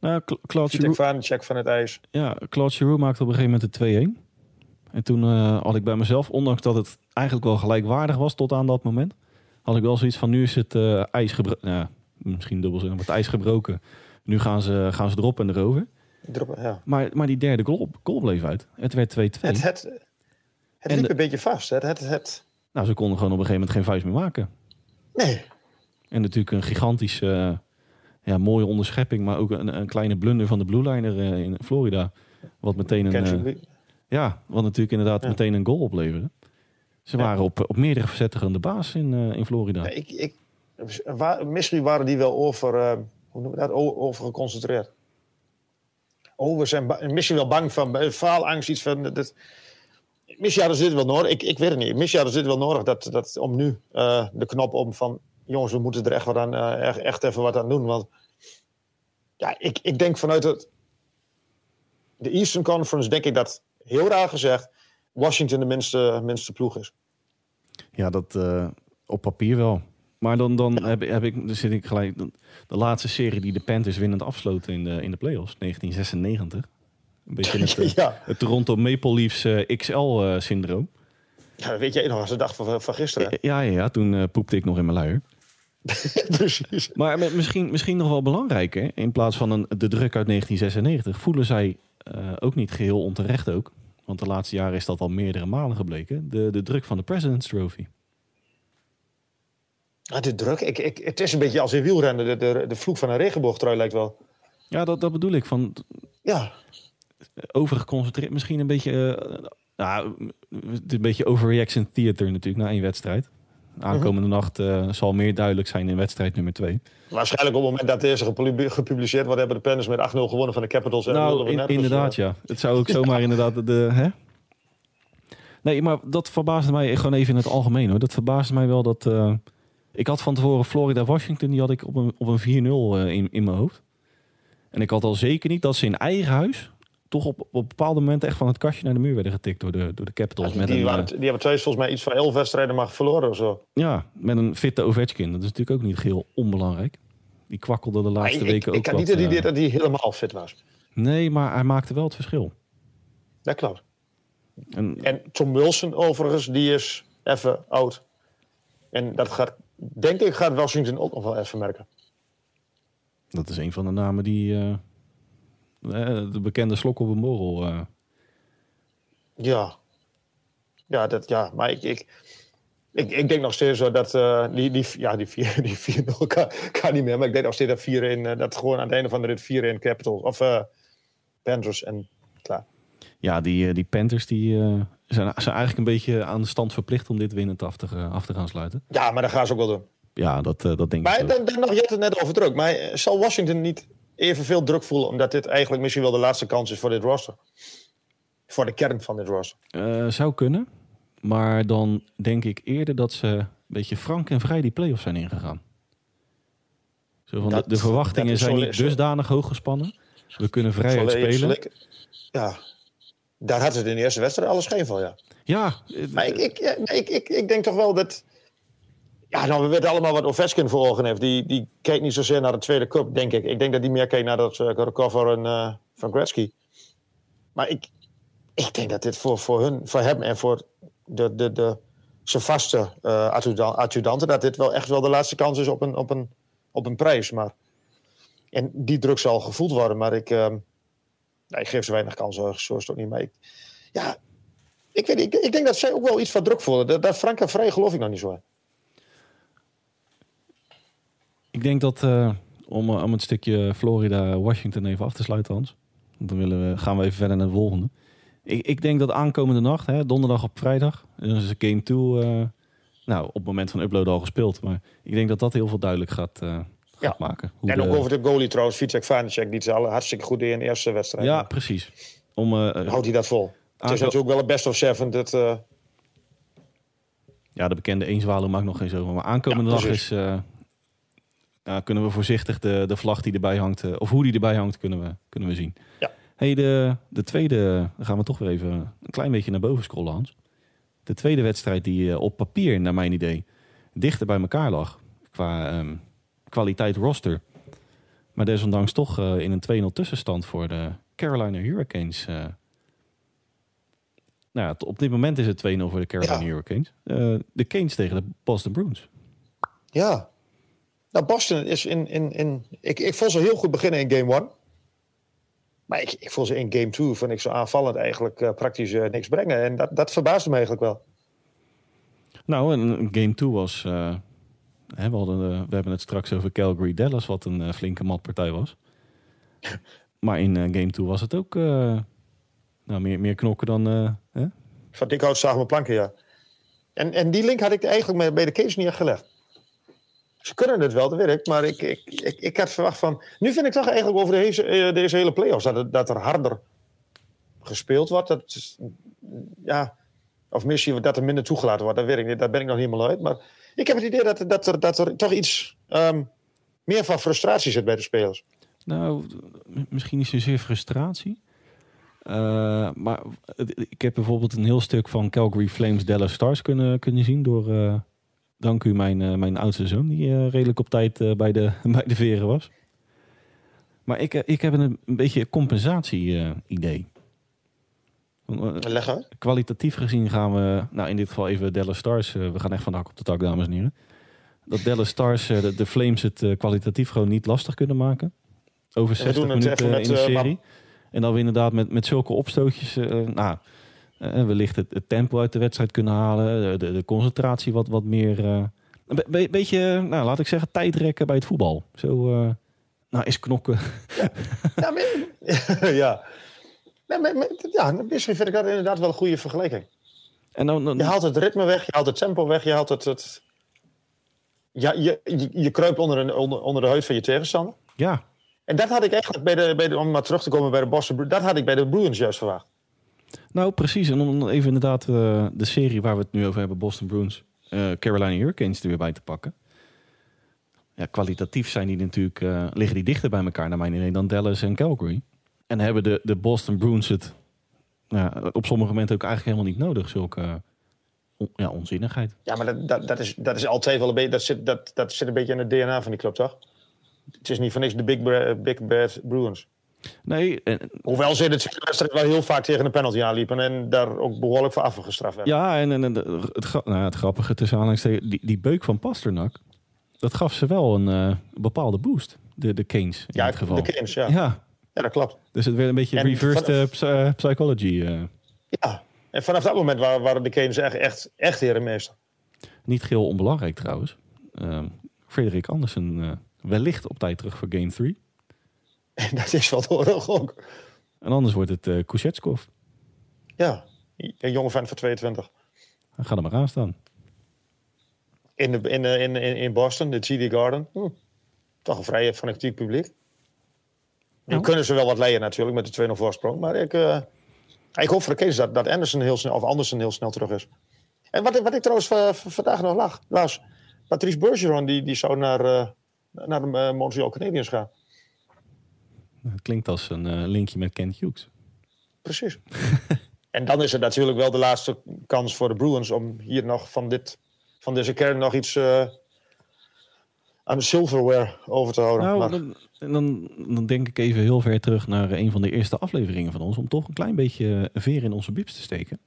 Nou, Claude Giroux... van, check van het ijs. Ja, Claude Giroux maakte op een gegeven moment de 2-1. En toen uh, had ik bij mezelf, ondanks dat het eigenlijk wel gelijkwaardig was tot aan dat moment, had ik wel zoiets van nu is het ijs gebroken. Ja, misschien dubbel maar het ijs gebroken. Nu gaan ze, gaan ze erop en erover. Drop, ja. maar, maar die derde goal, goal bleef uit. Het werd 2-2. Het, het, het liep de, een beetje vast. Het, het, het, nou, ze konden gewoon op een gegeven moment geen vuist meer maken. Nee. En natuurlijk een gigantische, uh, ja, mooie onderschepping, maar ook een, een, kleine blunder van de Blue Liner uh, in Florida. Wat meteen een. Uh, ja, wat natuurlijk inderdaad ja. meteen een goal opleverde. Ze waren op, op meerdere verzetten de baas in, in Florida. Ik, ik, misschien waren die wel over, hoe noem dat, over geconcentreerd. Oh, zijn misschien wel bang van faalangst, iets van. Dat, Misschien hadden ze dit wel nodig. Ik, ik weet het niet. Misschien hadden ze dit wel nodig dat, dat, om nu uh, de knop om van... jongens, we moeten er echt, wat aan, echt, even wat aan doen. Want ja, ik, ik denk vanuit het, de Eastern Conference... denk ik dat, heel raar gezegd... Washington de minste, minste ploeg is. Ja, dat op papier wel. Maar dan, dan heb, heb ik, dan zit ik gelijk... De laatste serie die de Panthers winnend afsloten in de, in de playoffs, 1996... Een beetje het, ja. het Toronto Maple Leafs uh, XL-syndroom. ja, weet jij nog als de dag van, van gisteren? Ja, ja, ja toen uh, poepte ik nog in mijn luier. Precies. Maar misschien, misschien nog wel belangrijker, in plaats van een, de druk uit 1996, voelen zij ook niet geheel onterecht ook. Want de laatste jaren is dat al meerdere malen gebleken. De, de druk van de President's Trophy. Ah, de druk? Ik, ik, het is een beetje als in wielrennen. De, de, de vloek van een regenboogtrui lijkt wel. Ja, dat, dat bedoel ik. Van, ja overgeconcentreerd. Misschien een beetje, uh, nou, een beetje overreaction theater natuurlijk na één wedstrijd. Aankomende mhm. nacht uh, zal meer duidelijk zijn in wedstrijd nummer twee. Waarschijnlijk op het moment dat deze gepubliceerd wordt, hebben de Panthers met 8-0 gewonnen van de Capitals. Nou, in, inderdaad, dus, uh... ja. Het zou ook zomaar inderdaad de... Hè? Nee, maar dat verbaasde mij gewoon even in het algemeen hoor. Dat verbaasde mij wel dat... Ik had van tevoren Florida-Washington, die had ik op een, op een 4-0 in, in mijn hoofd. En ik had al zeker niet dat ze in eigen huis toch op, op bepaalde momenten echt van het kastje naar de muur werden getikt door de, door de Capitals. die, met die, een, waren, die hebben twee volgens mij iets van elf wedstrijden maar verloren of zo. Ja, met een fitte Ovechkin. Dat is natuurlijk ook niet heel onbelangrijk. Die kwakkelde de laatste ik, weken ik, ook Ik kan niet uh, dat hij helemaal fit was. Nee, maar hij maakte wel het verschil. Dat klopt. En, en Tom Wilson overigens, die is even oud. En dat gaat, denk ik, gaat Washington ook nog wel even merken. Dat is een van de namen die... Uh, de bekende slok op een borrel. Uh. Ja. Ja, dat, ja, maar ik, ik, ik, ik denk nog steeds zo dat uh, die, die, ja, die 4 die vier, kan, kan niet meer. Maar ik denk nog steeds dat, vier in, uh, dat gewoon aan het einde van de rit 4 in Capitals of Panthers en. Ja, die, die Panthers die, zijn, zijn eigenlijk een beetje aan de stand verplicht om dit winnend af te, af te gaan sluiten. Ja, maar dat gaan ze ook wel doen. Ja, dat, dat denk maar ik. Maar dan, nog, je het net over druk. Maar zal Washington niet evenveel druk voelen, omdat dit eigenlijk misschien wel de laatste kans is voor dit roster. Voor de kern van dit roster. Uh, zou kunnen. Maar dan denk ik eerder dat ze een beetje frank en vrij die play-offs zijn ingegaan. Zo van dat, de, de, verwachtingen zijn niet dusdanig hoog gespannen. We kunnen vrij spelen. ja, daar had het in de eerste wedstrijd alles geen van, ja. Ja. Maar ik, ik, ik, ik, ik denk toch wel dat ja, nou, we weten allemaal wat Ovechkin voor ogen heeft. Die, die kijkt niet zozeer naar de tweede cup, denk ik. Ik denk dat die meer kijkt naar dat uh, recover uh, van Gretzky. Maar ik, ik denk dat dit voor, voor, hun, voor hem en voor de, de, de, zijn vaste uh, adjudanten... dat dit wel echt wel de laatste kans is op een, op een, op een prijs. Maar, en die druk zal gevoeld worden, maar ik, uh, nee, ik geef ze weinig kans, zo is het ook niet. mee. ja, ik, weet, ik, ik denk dat zij ook wel iets van druk voelen. Dat, dat Frank Vrij geloof ik nog niet zo. Ik denk dat, uh, om, om het stukje Florida-Washington even af te sluiten, Hans. Dan willen we, gaan we even verder naar de volgende. Ik, ik denk dat aankomende nacht, hè, donderdag op vrijdag, is game 2 uh, nou, op het moment van upload al gespeeld. Maar ik denk dat dat heel veel duidelijk gaat, gaat maken. Hoe en ook over de goalie trouwens, Vicek Vanacek, die het al hartstikke goed in de eerste wedstrijd. Ja, precies. Om, uh, Houdt hij dat vol? Het is natuurlijk wel een best of seven. Dat, uh... Ja, de bekende Eenzwalen maakt nog geen zo. Maar aankomende ja, dag is, kunnen we voorzichtig de, de vlag die erbij hangt, of hoe die erbij hangt, kunnen we, kunnen we zien. Ja. Hey, de, de tweede, dan gaan we toch weer even een klein beetje naar boven scrollen, Hans. De tweede wedstrijd die op papier, naar mijn idee, dichter bij elkaar lag qua um, kwaliteit roster. Maar desondanks toch uh, in een 2-0 tussenstand voor de Carolina Hurricanes. Uh, nou op dit moment is het 2-0 voor de Carolina ja. Hurricanes. de Canes tegen de Boston Bruins. Ja. Nou, Boston is in... in, in ik, ik vond ze heel goed beginnen in game 1. Maar ik, ik vond ze in game 2 van ik zo aanvallend eigenlijk praktisch niks brengen. En dat, dat verbaasde me eigenlijk wel. Nou, en game 2 was... Hè, we, hadden, we hebben het straks over Calgary Dallas, wat een flinke matpartij was. maar in game 2 was het ook nou, meer, meer knokken dan... Hè? Van Dikhout zagen we planken, ja. En, en die link had ik eigenlijk bij de case niet echt gelegd. Ze kunnen het wel, dat weet ik. Maar ik, ik, ik, ik had verwacht van... Nu vind ik toch eigenlijk over deze, eh, deze hele play-offs... Dat, dat er harder gespeeld wordt. Dat, ja, of misschien dat er minder toegelaten wordt. Dat weet ik niet. Daar ben ik nog niet helemaal uit. Maar ik heb het idee dat, dat, er, dat toch iets... Um, meer van frustratie zit bij de spelers. Nou, misschien niet zozeer frustratie. Uh, maar ik heb bijvoorbeeld een heel stuk van Calgary Flames Dallas Stars kunnen, kunnen zien door, uh, Dank u, mijn, uh, mijn oudste zoon, die redelijk op tijd bij, de, bij de veren was. Maar ik, ik heb een, een beetje compensatie-idee. Leg uit. Kwalitatief gezien gaan we, nou in dit geval even Dallas Stars. we gaan echt van de hak op de tak, dames en heren. Dat Dallas Stars, de, de, Flames, het kwalitatief gewoon niet lastig kunnen maken. Over 60 minuten in de serie. En dan we inderdaad met, met zulke opstootjes, nou uh, wellicht het, het, tempo uit de wedstrijd kunnen halen. De, de concentratie wat, wat meer. Uh, een be beetje, nou, laat ik zeggen, tijdrekken bij het voetbal. Zo, nou, is knokken. Ja, ja, maar, ja. Nee, maar, maar, ja, misschien vind ik dat inderdaad wel een goede vergelijking. En dan, dan, Je haalt het ritme weg, je haalt het tempo weg, je haalt het. het ja, je, je, je kruipt onder, een, onder, onder de huid van je tegenstander. Ja. En dat had ik eigenlijk bij de, bij de, om maar terug te komen bij de Boston, dat had ik bij de Bruins juist verwacht. Nou, precies. En om even inderdaad uh, de serie waar we het nu over hebben, Boston Bruins, uh, Carolina Hurricanes er weer bij te pakken. Ja, kwalitatief zijn die natuurlijk, uh, liggen die dichter bij elkaar naar mijn idee dan Dallas en Calgary. En hebben de, de Boston Bruins het nou, op sommige momenten ook eigenlijk helemaal niet nodig, zulke on, ja, onzinnigheid. Ja, maar dat, dat, dat, is, dat is altijd wel een beetje, dat zit, dat, dat zit een beetje in het DNA van die club, toch? Het is niet van niks de Big, Big Bad Bruins. Nee. En, Hoewel ze in tweede wedstrijd wel heel vaak tegen een penalty aanliepen en daar ook behoorlijk voor afgestraft werden. Ja, en, en, en het, nou, het grappige tussen aanhalingstekens, die, die beuk van Pasternak, dat gaf ze wel een uh, bepaalde boost, de, de Canes in ja, dit geval. de Canes, ja. ja. Ja, dat klopt. Dus het werd een beetje en reversed uh, psychology. Uh. Ja, en vanaf dat moment waren, waren de Canes echt, echt, echt herenmeester. Niet geheel onbelangrijk trouwens. Uh, Frederik Andersen wellicht op tijd terug voor game 3. En dat is wat hoor ook. En anders wordt het uh, Kuzetskov. Ja, een jonge fan van 22. Dan ga er maar aan staan. In, de, in, in, in, in Boston, de TD Garden. Hm. Toch een vrij fanatiek publiek. Nu nou. kunnen ze wel wat leiden natuurlijk met de 2-0 voorsprong. Maar ik, uh, ik hoop voor de case dat, dat Anderson heel snel, of Anderson heel snel terug is. En wat, wat ik trouwens vandaag nog lag, las. Patrice Bergeron die, die zou naar, uh, naar de Montreal Canadiens gaan. Het klinkt als een uh, linkje met Kent Hughes. Precies. en dan is het natuurlijk wel de laatste kans voor de Bruins om hier nog van, dit, van deze kern nog iets, uh, aan de silverware over te houden. Nou, dan, dan, dan, denk ik even heel ver terug naar een van de eerste afleveringen van ons. Om toch een klein beetje veer in onze bips te steken.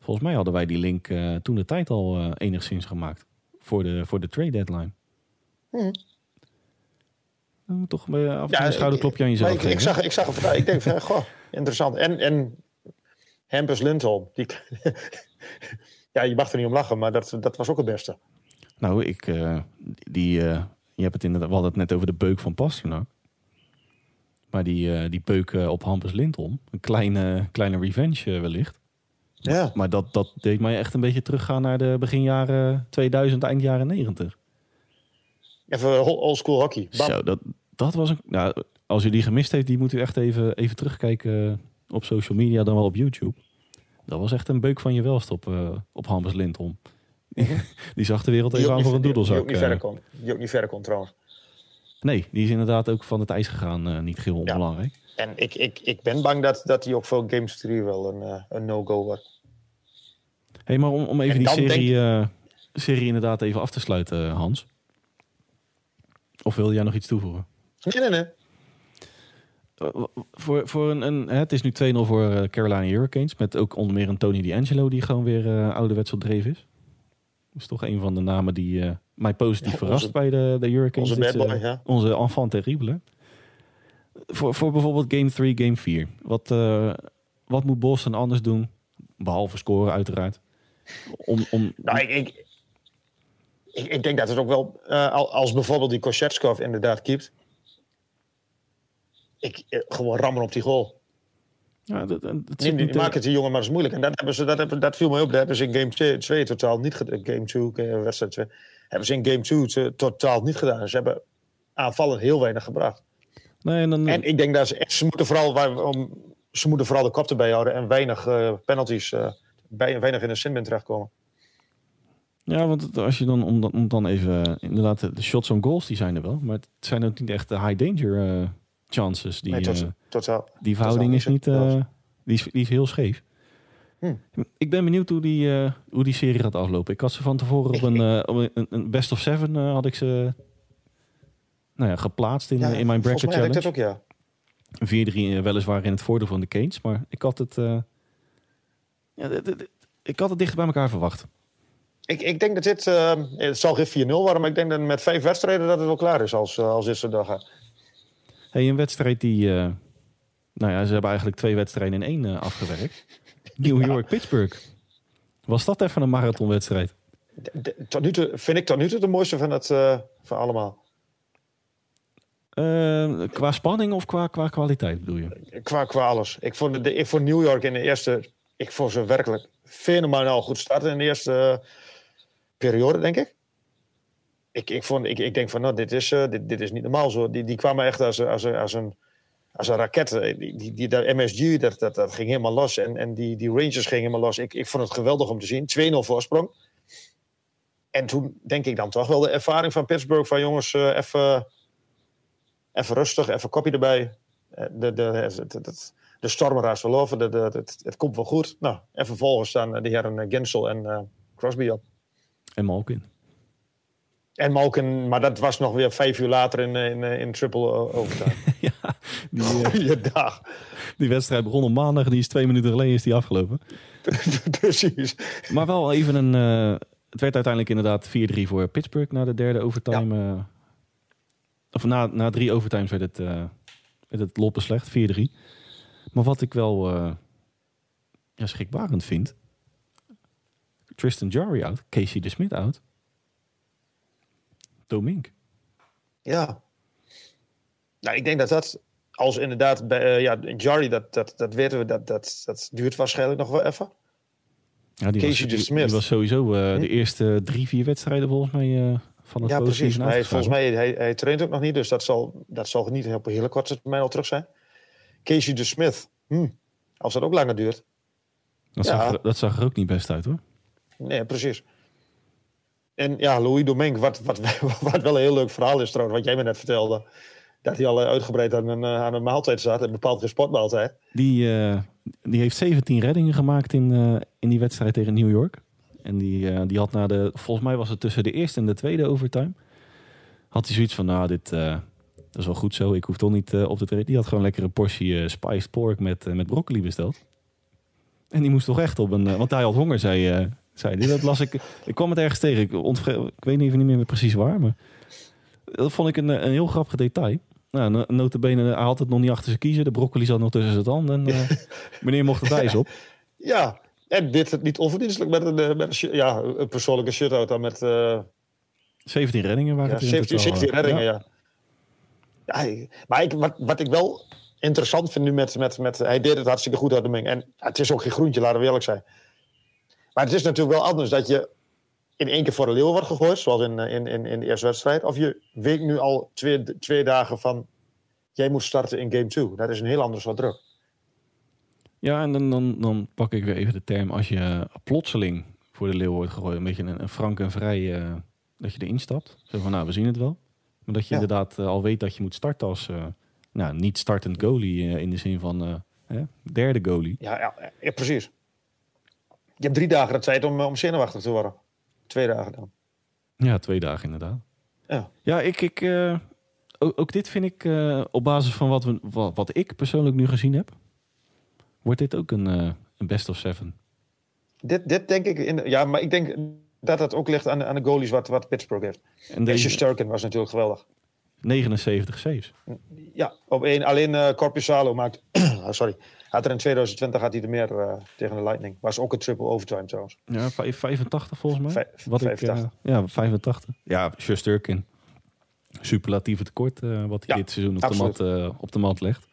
Volgens mij hadden wij die link uh, toen de tijd al uh, enigszins gemaakt. Voor de, voor de trade deadline. Hmm. Dan toch af en een schouderklopje aan jezelf ik, ik, zag, ik zag het Ik denk van, goh, interessant. En, en Hampus Lindholm. Die, ja, je mag er niet om lachen, maar dat, dat was ook het beste. Nou, ik, uh, die, uh, je hebt het inderdaad, we hadden het net over de beuk van Pasternak. Maar die, uh, die beuk op Hampus Lindholm, een kleine, kleine revenge wellicht. Ja. Maar dat, dat deed mij echt een beetje teruggaan naar de begin jaren 2000, eind jaren 90. Even oldschool hockey. Zo, dat, dat was een. Nou, als u die gemist heeft, die moet u echt even, even terugkijken op social media, dan wel op YouTube. Dat was echt een beuk van je welst op, op Hampus Lindholm. die zag de wereld even aan voor een doedelzak. Die ook niet verder kon, die ook niet verder kon trouwens. Nee, die is inderdaad ook van het ijs gegaan. Uh, niet heel onbelangrijk. Ja. En ik, ik, ik ben bang dat, dat die ook voor Games 3 wel een, uh, een no-go wordt. hey, maar om, om even die serie, denk... serie inderdaad even af te sluiten, Hans. Of wil jij nog iets toevoegen? Nee, nee, nee. Voor, voor een, een, het is nu 2-0 voor Carolina Hurricanes. Met ook onder meer een Tony D'Angelo die gewoon weer ouderwets op dreef is. Dat is toch een van de namen die uh, mij positief ja, verrast bij de, de Hurricanes. Onze dit, boy, ja. Onze enfant terrible. Voor, voor bijvoorbeeld game 3, game 4. Wat, wat moet Boston anders doen? Behalve scoren uiteraard. Om, om... Nou, ik, ik, ik, ik, denk dat het ook wel, als bijvoorbeeld die Kosetskov inderdaad keept ik, eh, gewoon rammen op die goal. Ja, dat, dat Neem, die, maak het die jongen maar eens moeilijk. En dat, hebben ze, dat, hebben, dat viel me op. Dat hebben ze in game 2 totaal niet gedaan. Game 2, eh, wedstrijd 2. Hebben ze in game 2 totaal niet gedaan. Ze hebben aanvallen heel weinig gebracht. Nee, en, dan... en ik denk dat ze, ze moeten vooral, om, ze moeten vooral de kop erbij houden en weinig uh, penalties, uh, bij, weinig in de sinbin terechtkomen. Ja, want als je dan, om, om dan even, inderdaad, de shots on goals, die zijn er wel. Maar het zijn ook niet echt de high danger uh, chances. Die, nee, uh, die verhouding is niet, uh, die, is, die is heel scheef. Hm. Ik ben benieuwd hoe die, uh, hoe die serie gaat aflopen. Ik had ze van tevoren op een, op een, een, best of seven had ik ze nou ja, geplaatst in, in mijn bracket challenge. Dat ook, ja. 4-3 weliswaar in het voordeel van de Canes, maar ik had het, ja, ik had het dichter bij elkaar verwacht. Ik, ik denk dat dit, het zal geen 4-0 worden, maar ik denk dat met vijf wedstrijden dat het wel klaar is als, als dit zo gaat. Hey, een wedstrijd die... Uh, nou ja, ze hebben eigenlijk twee wedstrijden in één uh, afgewerkt. New York-Pittsburgh. Was dat even een marathonwedstrijd? Tot nu toe vind ik tot nu toe de mooiste van, het, uh, van allemaal. qua spanning of qua, qua kwaliteit bedoel je? Qua, qua alles. Ik vond, de, ik vond New York in de eerste... Ik vond ze werkelijk fenomenaal goed starten in de eerste periode, denk ik ik, ik, vond, ik, ik denk van, nou, dit is, uh, dit, dit is niet normaal zo. Die, die kwamen echt als, als, als, een, als een raket. Eh, die, die, die, dat MSG, dat, dat, ging helemaal los. En, en die, die Rangers gingen helemaal los. Ik, ik vond het geweldig om te zien. 2-0 voorsprong. En toen denk ik dan toch wel de ervaring van Pittsburgh van jongens, uh, even, even rustig, even kopje erbij. De, de, de, de, de storm wel over, de, de, het, het komt wel goed. Nou, en vervolgens staan de heren Gensel en Crosby op. En Malkin. En Malkin, maar dat was nog weer vijf uur later in, in, in triple overtime. ja, die, uh, dag. Die wedstrijd begon op maandag, die is twee minuten geleden is die afgelopen. Precies. Maar wel even een... Uh, het werd uiteindelijk inderdaad 4-3 voor Pittsburgh na de derde overtime. Ja. Uh, of na, na drie overtimes werd het, werd het lot beslecht, 4-3. Maar wat ik wel ja, schrikbarend vind... Tristan Jarry out, Casey de Smith out... Domink. Ja. Nou, ik denk dat dat, als inderdaad, bij, uh, ja, Jarry, dat, dat, dat weten we, dat, dat, dat duurt waarschijnlijk nog wel even. Ja, die, Casey was, die, die was sowieso uh, hm? de eerste drie, vier wedstrijden volgens mij uh, van het Ja, precies. Maar hij, volgens mij, hij, hij traint ook nog niet, dus dat zal, dat zal niet op een hele korte termijn al terug zijn. Casey de Smith, hm, als dat ook langer duurt. Dat, ja. zag, dat zag er ook niet best uit hoor. Nee, precies. En ja, Louis Domingue, wat, wat, wat wel een heel leuk verhaal is trouwens, wat jij me net vertelde. Dat hij al eh, uitgebreid aan een, eh, aan een maaltijd zat, een bepaald sportmaaltijd. Die, uh, die heeft 17 reddingen gemaakt in, in die wedstrijd tegen New York. En die, die had na de, volgens mij was het tussen de eerste en de tweede overtime. had hij zoiets van, nou, dit dat is wel goed zo. Ik hoef toch niet op te treden. Die had gewoon lekker een portie spiced pork met, met broccoli besteld. En die moest toch echt op een... want hij had honger, zei, zei hij. Dat las ik... Ik kwam het ergens tegen. Ik, ik weet niet, niet meer precies waar, maar... Dat vond ik een, een heel grappig detail. Nou, notabene, hij had het nog niet achter zijn kiezen. De broccoli zat nog tussen zijn tanden. En meneer mocht het ijs op. Ja, en dit niet onverdienstelijk met een, met een, ja, een persoonlijke shutout dan met... 17 reddingen waren ja, het 17, 17 reddingen, ja. ja. maar ik, wat, wat ik wel interessant vind nu met, met, met... Hij deed het hartstikke goed uit de meng. En het is ook geen groentje, laten we eerlijk zijn. Maar het is natuurlijk wel anders dat je in één keer voor de leeuw wordt gegooid, zoals in, in, in, in de eerste wedstrijd. Of je weet nu al twee, twee dagen van, jij moet starten in game 2. Dat is een heel ander soort druk. Ja, en dan, dan, dan pak ik weer even de term, als je plotseling voor de leeuw wordt gegooid, een beetje een, een frank en vrij... Uh, dat je erin stapt. Zo van, nou, we zien het wel. Maar dat je inderdaad uh, al weet dat je moet starten als uh, nou, niet startend goalie. In de zin van hè, derde goalie. Ja, ja, ja, precies. Je hebt drie dagen de tijd om, om zenuwachtig te worden. Twee dagen dan. Ja, twee dagen inderdaad. Ja, ja ik, ik, ook, ook, dit vind ik op basis van wat, we, wat, wat, ik persoonlijk nu gezien heb. Wordt dit ook een, een best of seven? Dit, dit denk ik, in, ja, maar ik denk dat het ook ligt aan, aan de goalies wat, wat Pittsburgh heeft. En deze Sturken was natuurlijk geweldig. 79 saves. Ja, op één. Alleen uh, Corpusalo maakt... oh, sorry. Had er in 2020 had hij er meer uh, tegen de Lightning. Was ook een triple overtime trouwens. Ja, 85 volgens mij. Vijf, wat 85. Ik, uh, ja, 85. Ja, Sturkin. Superlatieve tekort wat hij dit seizoen op de, mat, op de mat legt.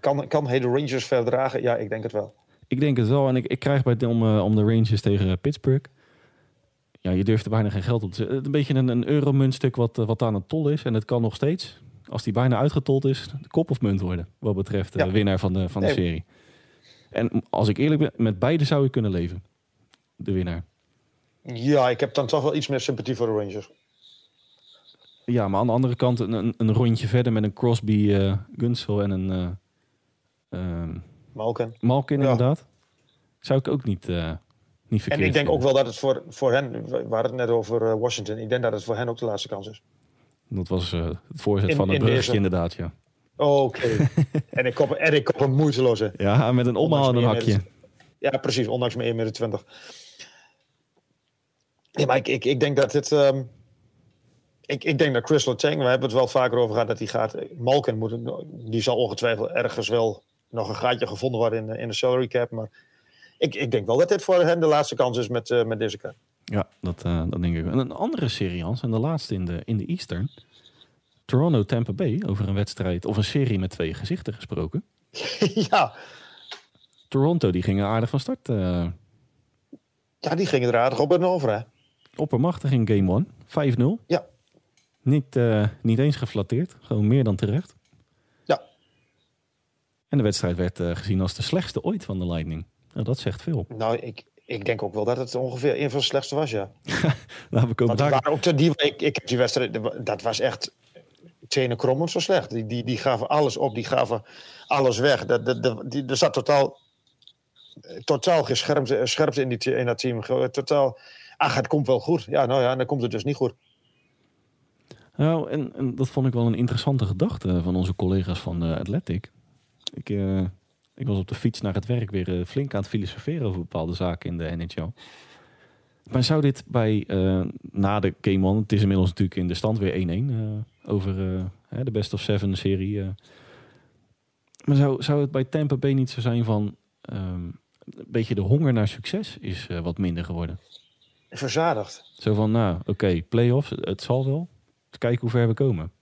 Kan, kan hij de Rangers verdragen? Ja, ik denk het wel. Ik denk het wel. En ik, ik krijg bij om, om de Rangers tegen Pittsburgh ja, je durft er bijna geen geld op te zetten. Een beetje een, een euromuntstuk wat, eh, wat aan het tol is. En het kan nog steeds, als die bijna uitgetold is, de kop of munt worden. Wat betreft de winnaar van de, van de serie. En als ik eerlijk ben, met beide zou je kunnen leven. De winnaar. Ja, ik heb dan toch wel iets meer sympathie voor de Rangers. Ja, maar aan de andere kant een, een rondje verder met een Crosby, uh, Gunsel en een... Uh, Malkin. Malkin, inderdaad. Zou ik ook niet, en ik denk ook wel dat het voor, voor hen, we hadden het net over eh, Washington, ik denk dat het voor hen ook de laatste kans is. Dat was uh, het voorzet van het brugje inderdaad, ja. Oké. en, ik kop, en ik kop een moeiteloze. Ja, met een omhaal een hakje. Ja, precies, ondanks mijn 1,20 meter. Ja, maar ik, ik, ik denk dat dit... Um, ik, ik denk dat Chris Letang, we hebben het wel vaker over gehad, dat hij gaat... Malkin moet, die zal ongetwijfeld ergens wel nog een gaatje gevonden worden in, in de salary cap, maar ik, ik denk wel dat dit voor hen de laatste kans is met, uh, met deze kaart. Ja, dat, uh, dat denk ik. En een andere serie, Hans, en de laatste in de, in de Eastern. Toronto Tampa Bay, over een wedstrijd of een serie met twee gezichten gesproken. ja. Toronto, die gingen aardig van start. Uh... Ja, die gingen er aardig op en over, hè? Oppermachtig in game 1, 5-0. Ja. Niet, niet eens geflatteerd, gewoon meer dan terecht. Ja. En de wedstrijd werd gezien als de slechtste ooit van de Lightning. Nou, dat zegt veel. Nou, ik, ik denk ook wel dat het ongeveer een van de slechtste was, ja. nou, we komen daar... ook die, ik, ik heb die wedstrijd, dat was echt tenen krommend zo slecht. Die, die, die gaven alles op, die gaven alles weg. Dat, dat, dat, die, er zat totaal, totaal geen scherpte, scherpte in, die, in dat team. Totaal, ach, het komt wel goed. Ja, nou ja, dan komt het dus niet goed. Nou, en, en dat vond ik wel een interessante gedachte van onze collega's van uh, Athletic. Ik, uh, ik was op de fiets naar het werk weer uh, flink aan het filosoferen over bepaalde zaken in de NHL. Maar zou dit bij, uh, na de Game On, het is inmiddels natuurlijk in de stand weer 1-1 uh, eh, over de Best of Seven serie. maar zou, zou het bij Tampa Bay niet zo zijn van, um, een beetje de honger naar succes is wat minder geworden? Verzadigd. Zo van, nou oké, okay, playoffs, het zal wel. Kijken hoe ver we komen.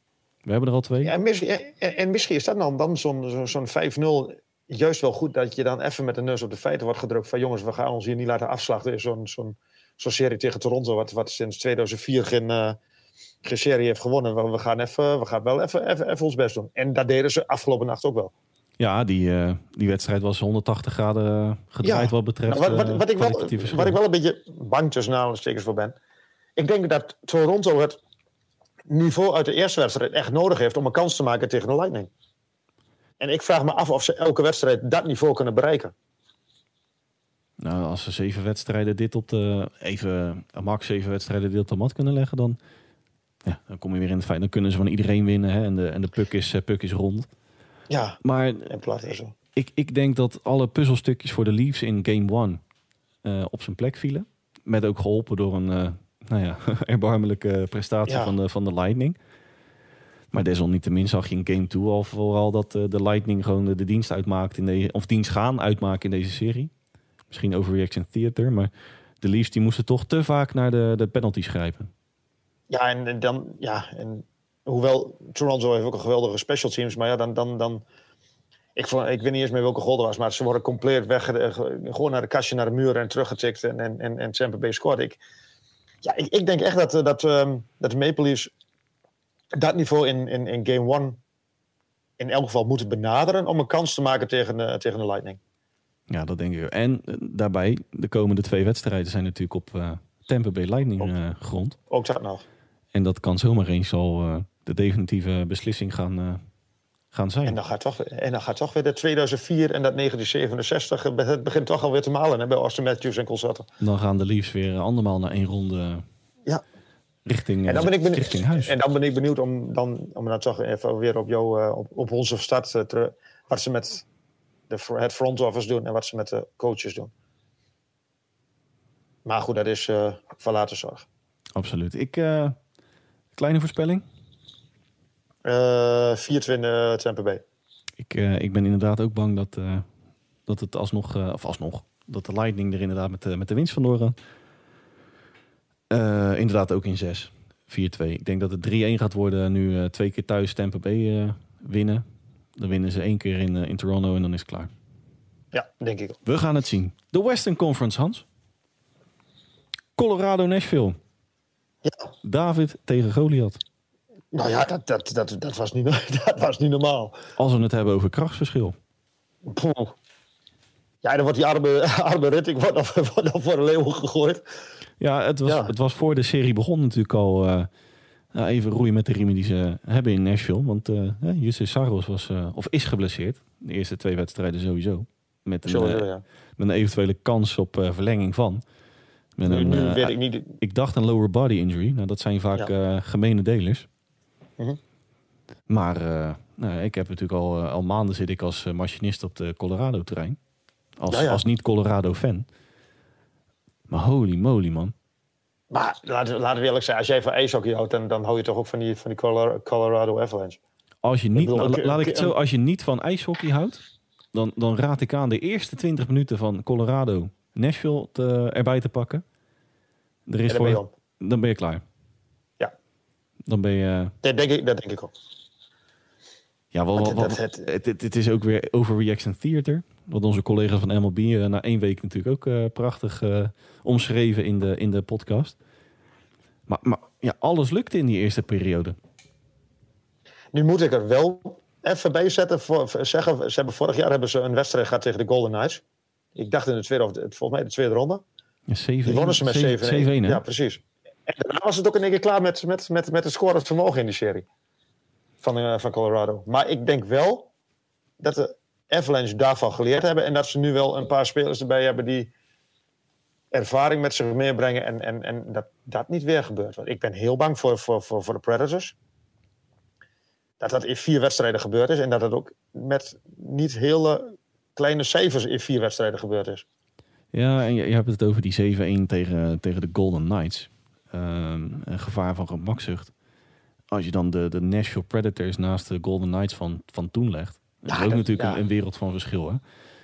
We hebben er al twee. Ja, en, misschien, en, misschien is dat dan, dan zo'n zo'n 5-0 juist wel goed dat je dan even met de neus op de feiten wordt gedrukt. Van jongens, we gaan ons hier niet laten afslachten. Zo'n zo'n zo'n serie tegen Toronto, wat, wat sinds 2004 geen, uh, geen serie heeft gewonnen. We, gaan, even, we gaan wel even, even, even ons best doen. En dat deden ze afgelopen nacht ook wel. Ja, die, uh, die wedstrijd was 180 graden eh, gedraaid wat betreft. Nou, wat, wat, wat, ik wel, wat ik wel een beetje bang tussen aanhalingstekens voor ben. Ik denk dat Toronto het niveau uit de eerste wedstrijd echt nodig heeft om een kans te maken tegen de Lightning. En ik vraag me af of ze elke wedstrijd dat niveau kunnen bereiken. Nou, als ze zeven wedstrijden dit op de. Even max zeven wedstrijden dit op de mat kunnen leggen, dan ja, dan kom je weer in het feit, dan kunnen ze van iedereen winnen hè, en de, en de puck, is, uh, puck is rond. Ja, maar en zo. Ik, ik denk dat alle puzzelstukjes voor de Leafs in game one uh, op zijn plek vielen. Met ook geholpen door een uh, nou ja, erbarmelijke prestatie van, de, van de Lightning. Maar desalniettemin zag je in game 2 al vooral dat uh, de Lightning gewoon de, dienst uitmaakt in deze, of dienst gaan uitmaken in deze serie. Misschien overreaction theater, maar de Leafs die moesten toch te vaak naar de, de penalties grijpen. Ja, en, dan, ja, en hoewel Toronto heeft ook een geweldige special teams, maar ja, dan, dan, dan ik, vond, ik weet niet eens meer welke goal er was, maar ze worden compleet weg, gewoon naar de kastje, naar de muur en teruggetikt en, en, en, en Tampa Bay scoort. Ik, ja, ik, ik denk echt dat, dat, um, dat de Maple Leafs dat niveau in, in, in game one in elk geval moeten benaderen om een kans te maken tegen de, tegen de Lightning. Ja, dat denk ik. En uh, daarbij, de komende twee wedstrijden zijn natuurlijk op uh, Tampa Bay Lightning uh, grond. Ook dat nog. En dat kan zomaar eens al de definitieve beslissing gaan, gaan zijn. En dan, gaat toch, en dan gaat toch weer de 2004 en dat 1967. Het begint toch alweer te malen hè, bij Austin Matthews en Colsette. Dan gaan de Leafs weer andermaal naar één ronde ja. Richting, en dan ben ik benieuwd, richting huis. En dan ben ik benieuwd om dan, om dan toch even weer op, jou, op, op onze start uh, te, wat ze met de, het front office doen en wat ze met de coaches doen. Maar goed, dat is uh, van later zorg. Absoluut. Ik, uh, kleine voorspelling? Uh, 4-2 Tampa Bay. Ik, uh, ik ben inderdaad ook bang dat, dat het alsnog, of alsnog, dat de Lightning er inderdaad met, de, met de winst vandoor gaat. Inderdaad ook in 6. 4-2. Ik denk dat het 3-1 gaat worden. Nu twee keer thuis Tampa Bay winnen. Dan winnen ze één keer in, in Toronto en dan is het klaar. Ja, denk ik ook. We gaan het zien. De Western Conference, Hans. Colorado, Nashville. Ja. David tegen Goliath. Nou ja, dat, dat, dat, dat, was niet, dat was niet normaal. Als we het hebben over krachtsverschil. Poeh. Ja, dan wordt die arme, arme Ritting wordt nog, wordt nog voor de leeuw gegooid. Ja het, was, ja. het was voor de serie begon natuurlijk al uh, even roeien met de riemen die ze hebben in Nashville. Want uh, Justus Saros was, uh, of is geblesseerd. De eerste twee wedstrijden sowieso. Met een, sowieso, ja. met een eventuele kans op verlenging van. Met nu, een, nu weet ik niet. Ik dacht een lower body injury. Nou, dat zijn vaak ja. gemene delers. -hmm. Maar nou, ik heb natuurlijk al, al maanden zit ik als machinist op de Colorado-terrein. Als, als niet-Colorado-fan. Maar holy moly, man. Maar laten, laten we eerlijk zijn, als jij van ijshockey houdt, dan, dan hou je toch ook van die, van die Colorado Avalanche. Als je niet, bedoel, la- ik- laat ik het zo, als je niet van ijshockey houdt, dan, dan raad ik aan de eerste 20 minuten van Colorado Nashville te, erbij te pakken. Er is dan ben je voor, dan ben je klaar. Ja. Dan ben je. Dat denk ik, dat denk ik ook. Ja, wel, het, het, het is ook weer overreaction theater. Wat onze collega van MLB eh, na één week natuurlijk ook eh, prachtig eh, omschreven in de, in de podcast. Maar, maar ja, alles lukte in die eerste periode. Nu moet ik er wel even bij zetten. Voor, zeggen, ze hebben vorig jaar hebben ze een wedstrijd gehad tegen de Golden Knights. Ik dacht in de tweede, of de- volgens mij de tweede ronde. Ja, 7 Die wonnen ze met 7-1. 7-1, hè? Ja, precies. En daarna was het ook in één keer klaar met, met, met, met het scorend vermogen in die serie. Van, van Colorado. Maar ik denk wel dat de Avalanche daarvan geleerd hebben. En dat ze nu wel een paar spelers erbij hebben die ervaring met zich meebrengen. En, en, en dat dat niet weer gebeurt. Want ik ben heel bang voor, voor, voor, voor de Predators. Dat dat in vier wedstrijden gebeurd is. En dat het ook met niet hele kleine cijfers in vier wedstrijden gebeurd is. Ja, en je, hebt het over die 7-1 tegen, tegen de Golden Knights. Ehm, een gevaar van gemakzucht. Als je dan de, de Nashville Predators naast de Golden Knights van, van toen legt. Dat is Ja, ook dat- natuurlijk ja. een, een wereld van verschil. Hè?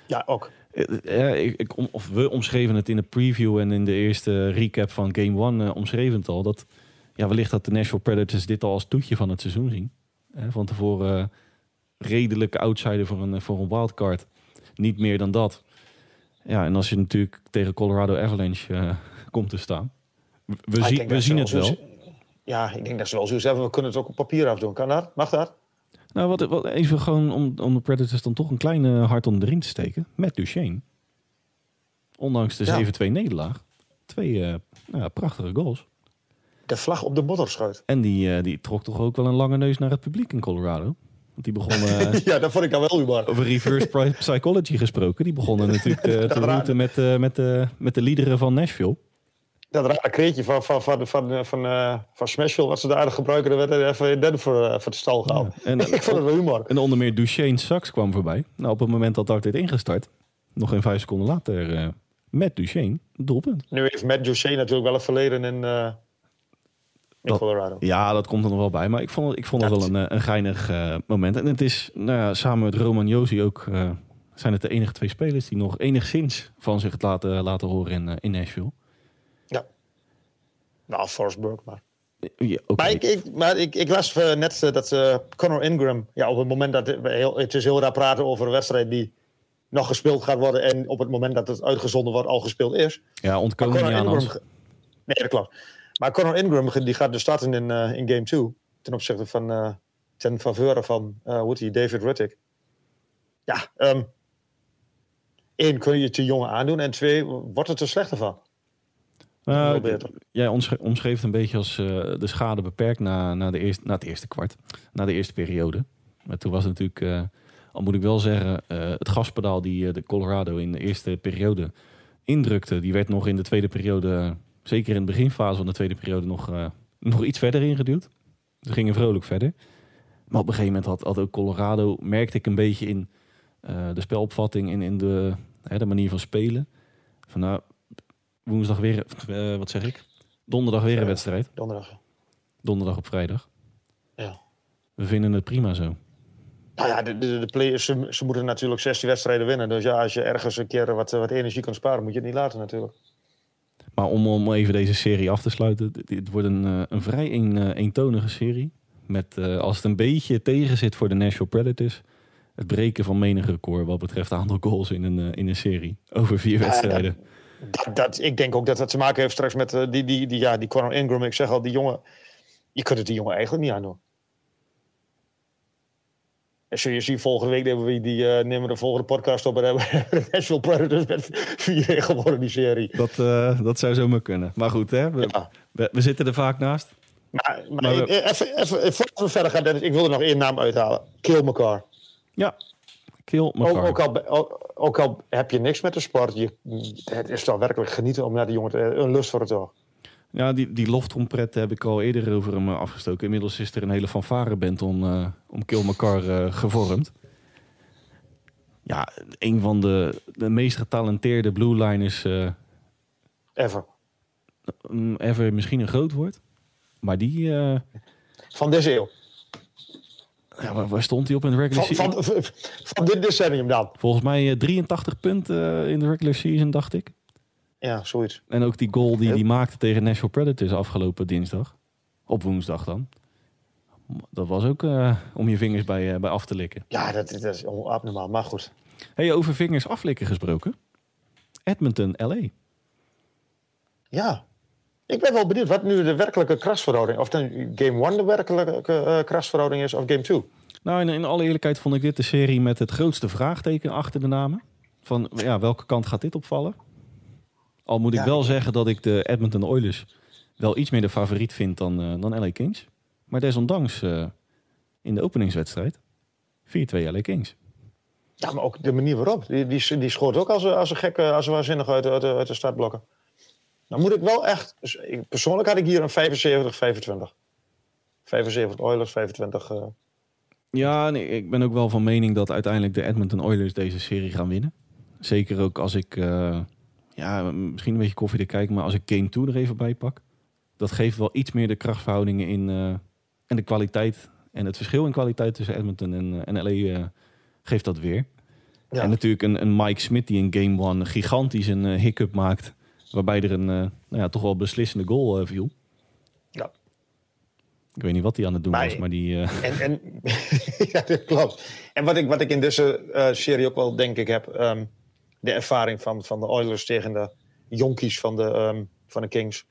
Ja, ook. Eh, eh, ik, of we omschreven het in de preview en in de eerste recap van Game 1 eh, omschreven het al. Dat ja, wellicht dat de Nashville Predators dit al als toetje van het seizoen zien. Hè, van tevoren eh, redelijke outsider voor een, voor een wildcard. Niet meer dan dat. Ja, en als je natuurlijk tegen Colorado Avalanche komt te staan. We, we denk we zien het wel zo- Ja, ik denk dat ze wel zoiets hebben. We kunnen het ook op papier afdoen. Kan dat? Mag dat? Nou, wat, wat, even gewoon om, om de Predators dan toch een kleine hart onder de riem te steken. Met Duchesne. Ondanks de Ja. 7-2 nederlaag. Twee eh, nou prachtige goals. De vlag op de modderschuit. En die, eh, die trok toch ook wel een lange neus naar het publiek in Colorado. Want die begonnen, eh, ja, dat vond ik dan wel humor. over reverse psychology gesproken, die begonnen natuurlijk te routen met, met, de met de liederen van Nashville. Dat rare kreetje van, van, van, van, van, uh, van Smashville, wat ze daar gebruiken, dat werd even in voor, uh, voor de stal gehaald. En, ik vond het wel humor. En onder meer Duchesne Sachs kwam voorbij. Nou, op het moment dat Dart werd ingestart, nog een vijf seconden later, uh, met Duchesne, doelpunt. Nu heeft met Duchesne natuurlijk wel een verleden in, in Colorado. Ja, dat komt er nog wel bij. Maar ik vond het, ik vond het wel een, een geinig moment. En het is nou ja, samen met Roman Josi ook... zijn het de enige twee spelers die nog enigszins van zich laten, laten horen in, in Nashville. Nou, Forsberg, maar... Ja, Maar, ik, ik, maar ik, ik las uh, net uh, dat uh, Conor Ingram, ja, op het moment dat het, heel, het is heel raar praten over een wedstrijd die nog gespeeld gaat worden en op het moment dat het uitgezonden wordt al gespeeld is. Ja, ontkomen niet aan Ingram, Nee, dat klopt. Maar Conor Ingram die gaat dus starten in, in game 2 ten opzichte van ten faveur van hoe heet David Ruttick. Ja, um, één, kun je het te jongen aandoen en twee, wordt het er slechter van? Uh, jij omschreef het een beetje als uh, de schade beperkt na, na, de eerste, na het eerste kwart, na de eerste periode. Maar toen was het natuurlijk, uh, al moet ik wel zeggen, het gaspedaal die de Colorado in de eerste periode indrukte, die werd nog in de tweede periode, zeker in de beginfase van de tweede periode, nog, nog iets verder ingeduwd. Ze gingen vrolijk verder. Maar op een gegeven moment had, had ook Colorado, merkte ik een beetje in de spelopvatting en in de, de manier van spelen. Van nou, woensdag weer, uh, wat zeg ik? Donderdag weer een wedstrijd. Donderdag. Donderdag op vrijdag. Ja. We vinden het prima zo. Nou ja, de, de, de players, ze, ze, moeten natuurlijk 16 wedstrijden winnen. Dus ja, als je ergens een keer wat, wat energie kan sparen, moet je het niet laten natuurlijk. Maar om, om even deze serie af te sluiten. Dit wordt een, eh, een vrij een, eh, eentonige serie. Met, uh, als het een beetje tegen zit voor de National Predators... het breken van menig record wat betreft aantal goals in een, in een serie. Over vier wedstrijden. Dat, dat, ik denk ook dat dat te maken heeft straks met uh, die, die, die, ja, die Conor Ingram. Ik zeg al, die jongen, je kunt het die jongen eigenlijk niet aandoen. En zul je zien, volgende week nemen we, die, uh, nemen de volgende podcast op en hebben de Nashville Predators met 4 geworden die serie. Dat, uh, dat zou zomaar kunnen. Maar goed, hè? We, ja. we, we, zitten er vaak naast. Maar, maar, maar we... even, even, voordat we verder gaan, Dennis, ik wil er nog één naam uithalen. Kill McCarr. Ja, Kill Ook, ook, al, ook, al heb je niks met de sport, je, het is toch werkelijk genieten om naar die jongen te, een lust voor het oog. Ja, die, die loftrompret heb ik al eerder over hem eh, afgestoken. Inmiddels is er een hele fanfareband om, uh, om Kill McCarr uh, gevormd. Ja, een van de, de meest getalenteerde blue liners... Uh, ever. Mm, ever misschien een groot woord. Maar die... Van deze eeuw. Ja, waar stond hij op in de regular season? Van, van, van, dit decennium dan? Volgens mij 83 eh, punten eh, in de regular season, dacht ik. Ja, zoiets. En ook die goal die hij maakte tegen National Predators afgelopen dinsdag. Op woensdag dan. Dat was ook uh, om je vingers bij, uh, bij af te likken. Ja, dat, dat is abnormaal, maar goed. Hey, over vingers aflikken gesproken. Edmonton, LA. Ja, ik ben wel benieuwd wat nu de werkelijke krasverhouding... of game 1 de werkelijke uh, krasverhouding is of game 2. Nou, in, in, alle eerlijkheid vond ik dit de serie met het grootste vraagteken achter de namen. Van ja, welke kant gaat dit opvallen? Al moet ik wel zeggen dat ik de Edmonton Oilers wel iets meer de favoriet vind dan, uh, dan LA Kings. Maar desondanks uh, in de openingswedstrijd 4-2 LA Kings. Ja, maar ook de manier waarop. Die, die, die schoot ook als, als een gekke, als een waanzinnig uit, uit, uit de startblokken. Dan moet ik wel echt. Dus persoonlijk had ik hier een 75, 25. 75 Oilers, 25. Uh... Ja, nee, ik ben ook wel van mening dat uiteindelijk de Edmonton Oilers deze serie gaan winnen. Zeker ook als ik. Uh, ja, misschien een beetje koffie te kijken, maar als ik Game 2 er even bij pak. Dat geeft wel iets meer de krachtverhoudingen in. Uh, en de kwaliteit. En het verschil in kwaliteit tussen Edmonton en, en LA geeft dat weer. Ja. En natuurlijk een, een Mike Smith die in Game 1 gigantisch een hiccup maakt. Waarbij er een uh, nou ja, toch wel beslissende goal uh, viel. Ja. Ik weet niet wat hij aan het doen was, maar die... Uh... En, en, ja, dat klopt. En wat ik, wat ik in deze serie ook wel denk ik heb... Um, de ervaring van, van de Oilers tegen de jonkies van de, um, van de Kings.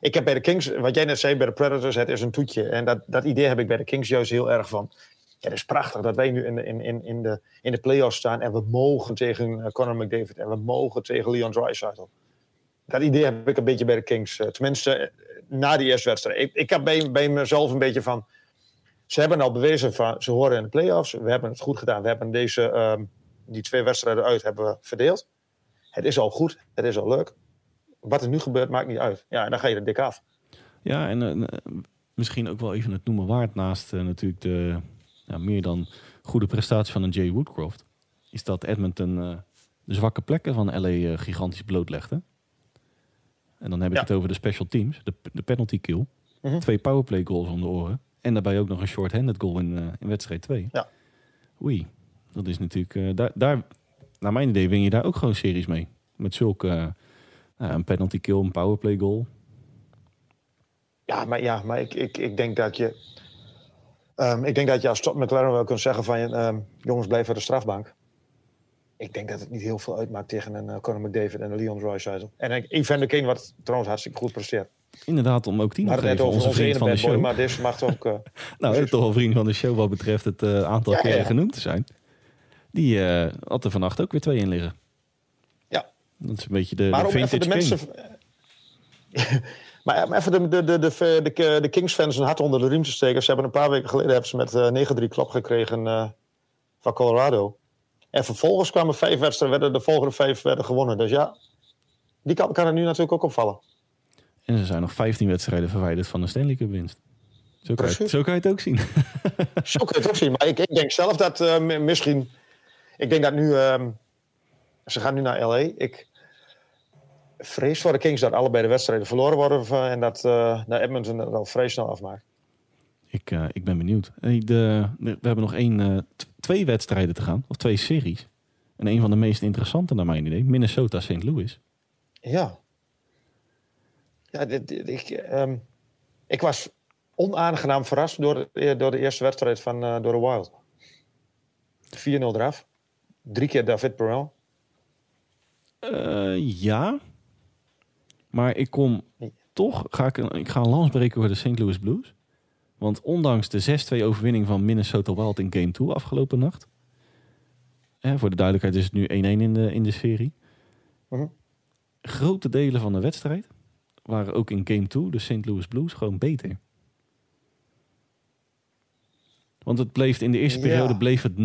Ik heb bij de Kings, wat jij net zei, bij de Predators, het is een toetje. En dat, dat idee heb ik bij de Kings juist heel erg van. Ja, het is prachtig dat wij nu in de, in, in, in de, in de playoffs staan en we mogen tegen Conor McDavid en we mogen tegen Leon Draisaitl. Dat idee heb ik een beetje bij de Kings. Eh, tenminste, eh, na die eerste wedstrijd. Ik, ik heb bij, mezelf een beetje van... Ze hebben al bewezen van ze horen in de playoffs. We hebben het goed gedaan. We hebben deze, um, die twee wedstrijden uit hebben we verdeeld. Het is al goed. Het is al leuk. wat er nu gebeurt, maakt niet uit. Ja, en dan ga je er dik af. Ja, en misschien ook wel even het noemen waard naast natuurlijk de ja, meer dan goede prestatie van een Jay Woodcroft. Is dat Edmonton de zwakke plekken van LA gigantisch blootlegde. En dan heb ik het over de special teams, de, de penalty kill. Mhm. Twee powerplay goals om de oren. En daarbij ook nog een short-handed goal in, uh, in wedstrijd 2. Ja. Oei, dat is natuurlijk... Uh, daar, daar, naar mijn idee win je daar ook gewoon series mee. Met zulke... Uh, een penalty kill, een powerplay goal. Ja, maar, ja, maar ik, ik, ik denk dat je... Um, ik denk dat je als Todd McLaren wel kunt zeggen van... Um, jongens, blijf voor de strafbank ik denk dat het niet heel veel uitmaakt tegen een uh, Conor McDavid en een Leon Draisaitl. En Evander Kane, wat trouwens hartstikke goed presteert. Inderdaad, om ook tien te geven. onze, onze vriend van de show. Maar dit mag ook... Uh, nou, toch een vriend van de show wat betreft het uh, aantal ja, keren ja. genoemd te zijn. Die had er vannacht ook weer twee in liggen. Ja. Dat is een beetje de, maar de vintage de mensen... maar even de, de, de, de, de, de Kings-fans een hart onder de riem te steken. Ze hebben een paar weken geleden hebben ze met 9-3 klap gekregen van Colorado. En vervolgens kwamen vijf wedstrijden, werden de volgende vijf werden gewonnen. Dus ja, die kan, kan er nu natuurlijk ook opvallen. En ze zijn nog 15 wedstrijden verwijderd van de Stanley Cup winst. Zo kan, je, zo kan je het ook zien. zo kan je het ook zien. Maar ik, ik denk zelf dat uh, misschien... Ik denk dat nu... Uh, ze gaan nu naar L.A. Ik vrees voor de Kings dat allebei de wedstrijden verloren worden... en dat uh, naar Edmonton dat al vrij snel afmaakt. Ik, uh, ik ben benieuwd. De, de, we hebben nog één, twee wedstrijden te gaan, of twee series. En een van de meest interessante naar mijn idee, Minnesota-St. Louis. Ja. Ja, dit, ik, um, ik was onaangenaam verrast door de, door de eerste wedstrijd van uh, door de Wild. 4-0 eraf. Drie keer David Perel. Ja. Maar ik kom toch, ga ik, ik ga een lans breken voor de St. Louis Blues. Want ondanks de 6-2 overwinning van Minnesota Wild in Game 2 afgelopen nacht. Hè, voor de duidelijkheid is het nu 1-1 in de, in de serie. Uh Grote delen van de wedstrijd waren ook in Game 2, de St. Louis Blues, gewoon beter. Want het bleef in de eerste periode bleef het 0-0.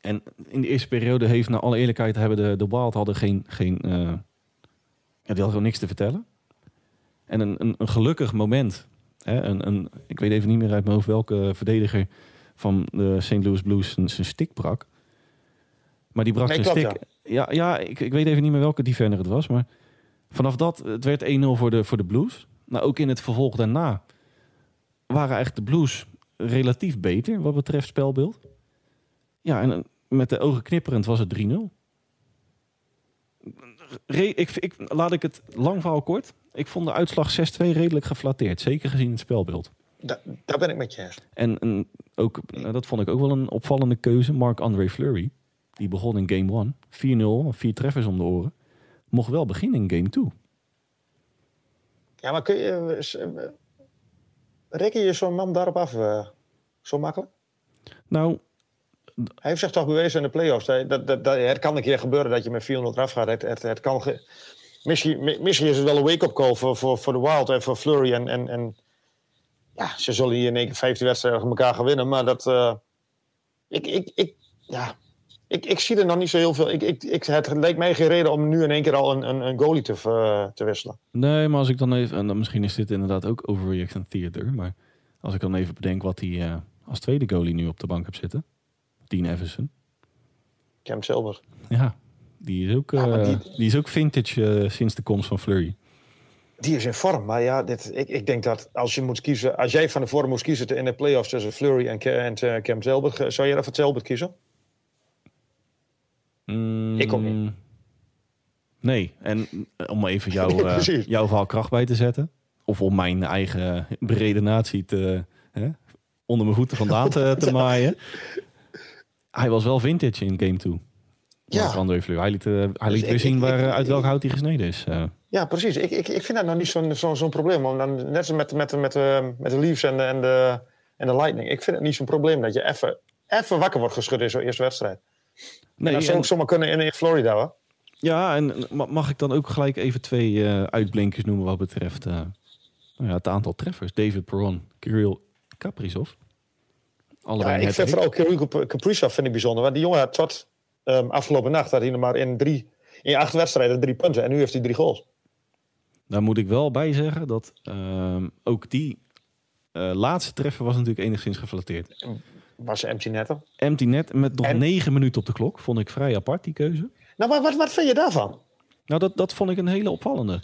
En in de eerste periode heeft, naar alle eerlijkheid, hebben de, de Wild hadden geen. geen uh, ja, die hadden gewoon niks te vertellen. En een, een, een gelukkig moment Hè, een, een, ik weet even niet meer uit mijn hoofd welke verdediger van de St. Louis Blues zijn, zijn stick brak. Maar die brak nee, zijn stick. Ja, ja, ik, ik weet even niet meer welke defender het was. Maar vanaf dat, het werd 1-0 voor de, voor de Blues. Nou, ook in het vervolg daarna waren eigenlijk de Blues relatief beter wat betreft spelbeeld. Ja, en met de ogen knipperend was het 3-0. Ik, ik, laat ik het lang verhaal kort. Ik vond de uitslag 6-2 redelijk geflatteerd. Zeker gezien het spelbeeld. Da daar ben ik met je eens. En, en ook, nou, dat vond ik ook wel een opvallende keuze. Marc-André Fleury. Die begon in game 1. 4-0, vier treffers om de oren. Mocht wel beginnen in game 2. Ja, maar kun je... Eh, reken je zo'n man daarop af uh, zo makkelijk? Nou... Hij heeft zich toch bewezen in de playoffs. Dat, dat, dat, het kan een keer gebeuren dat je met 400 eraf gaat. Het, het, kan misschien, misschien is het wel een wake-up call voor, voor, voor de Wild en voor Flurry. En, en, en ja, ze zullen hier in één keer 15 wedstrijden elkaar gaan winnen. Maar dat. Uh, ik, ik, ik, ja, ik, ik zie er nog niet zo heel veel. Ik, ik, ik, het leek mij geen reden om nu in één keer al een, een, een goalie te, uh, te wisselen. Nee, maar als ik dan even. En dan misschien is dit inderdaad ook overreaction theater. Maar als ik dan even bedenk wat hij uh, als tweede goalie nu op de bank heb zitten: Dean Everson. Cam Silver. Ja, die is ook, uh, die, die, is ook vintage uh, sinds de komst van Flurry. Die is in vorm, maar ja, dit, ik, ik denk dat als je moet kiezen, als jij van de vorm moest kiezen in de playoffs tussen Flurry en, en uh, Cam Zelbert, zou jij dat voor Zelbert kiezen? Mm, ik ook niet. Nee, en om even jou, uh, jouw verhaal kracht bij te zetten, of om mijn eigen brede natie te, hè, onder mijn voeten vandaan te, te maaien. Hij was wel vintage in game 2. Ja. André Fleur. Hij liet, uh, hij liet dus weer zien waar, ik, uit welk hout hij gesneden is. Uh. Ja, precies. Ik, ik, ik vind dat nou niet zo'n zo'n zo'n probleem. Want dan, net zoals met, met, met, uh, met de Leafs en de, en, de, en de Lightning. Ik vind het niet zo'n probleem dat je even, even wakker wordt geschud in zo'n eerste wedstrijd. Nee, dat zou ook zomaar kunnen in, in Florida hoor. Ja, en mag ik dan ook gelijk even twee uh, uitblinkers noemen wat betreft nou ja, het aantal treffers. David Perron, Kirill Kaprizov. Allebei ja, ik vind vooral Kirill Kaprizov vind ik bijzonder. Want die jongen had tot um, afgelopen nacht had hij er maar in drie, in acht wedstrijden drie punten. En nu heeft hij drie goals. Daar moet ik wel bij zeggen dat ehm, ook die uh, laatste treffer was natuurlijk enigszins geflatteerd. Was empty netter? Empty net met nog negen minuten op de klok. Vond ik vrij apart, die keuze. Nou, maar wat, wat vind je daarvan? Nou, dat, dat vond ik een hele opvallende.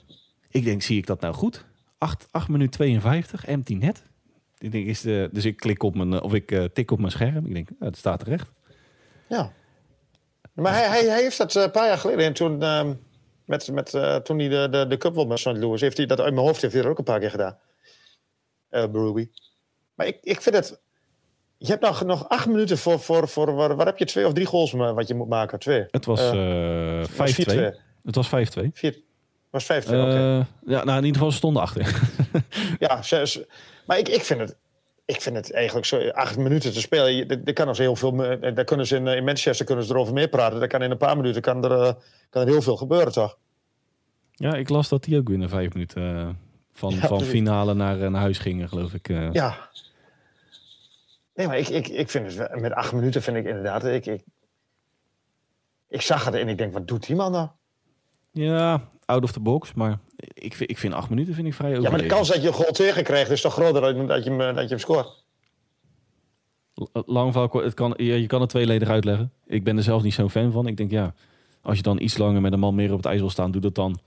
Ik denk, zie ik dat nou goed? 8, 8 minuten 52, empty net. Ik denk, is de, dus ik klik op mijn, of ik uh, tik op mijn scherm. Ik denk, het staat terecht. Ja. Maar hij, hij, hij heeft dat een paar jaar geleden, en toen, uh, met, met, uh, toen hij de, de, de Cup won met St. Louis, heeft hij dat uit mijn hoofd heeft hij er ook een paar keer gedaan. Uh, Maar ik, ik vind het. Je hebt nog, nog acht minuten voor. voor, voor waar, waar heb je twee of drie goals wat je moet maken? Twee. Het was uh, 5-2. Het was 5-2. was 5-2. Okay. Ja, nou in ieder geval ze stonden achter. ja, ze, maar ik, ik vind het ik vind het eigenlijk zo, acht minuten te spelen. Er kan er heel veel. Daar kunnen ze in, in Manchester kunnen ze erover meer praten. Daar kan in een paar minuten kan er, eh, kan er heel veel gebeuren, toch? Ja, ik las dat die ook binnen vijf minuten van, ja, van finale naar, naar huis gingen, geloof ik. Ja. Nee, maar ik, ik, ik vind het met acht minuten vind ik inderdaad. Ik, ik, ik zag het en ik denk, wat doet die man nou? Ja, out of the box. Maar ik vind, ik vind acht minuten vind ik vrij. Ja, maar de kans dat je een goal tegen krijgt is toch groter dan dat je hem, dat je hem scoort? Lang het kan, je kan het tweeledig uitleggen. Ik ben er zelf niet zo'n fan van. Ik denk ja, als je dan iets langer met een man meer op het ijs wil staan, doe dat dan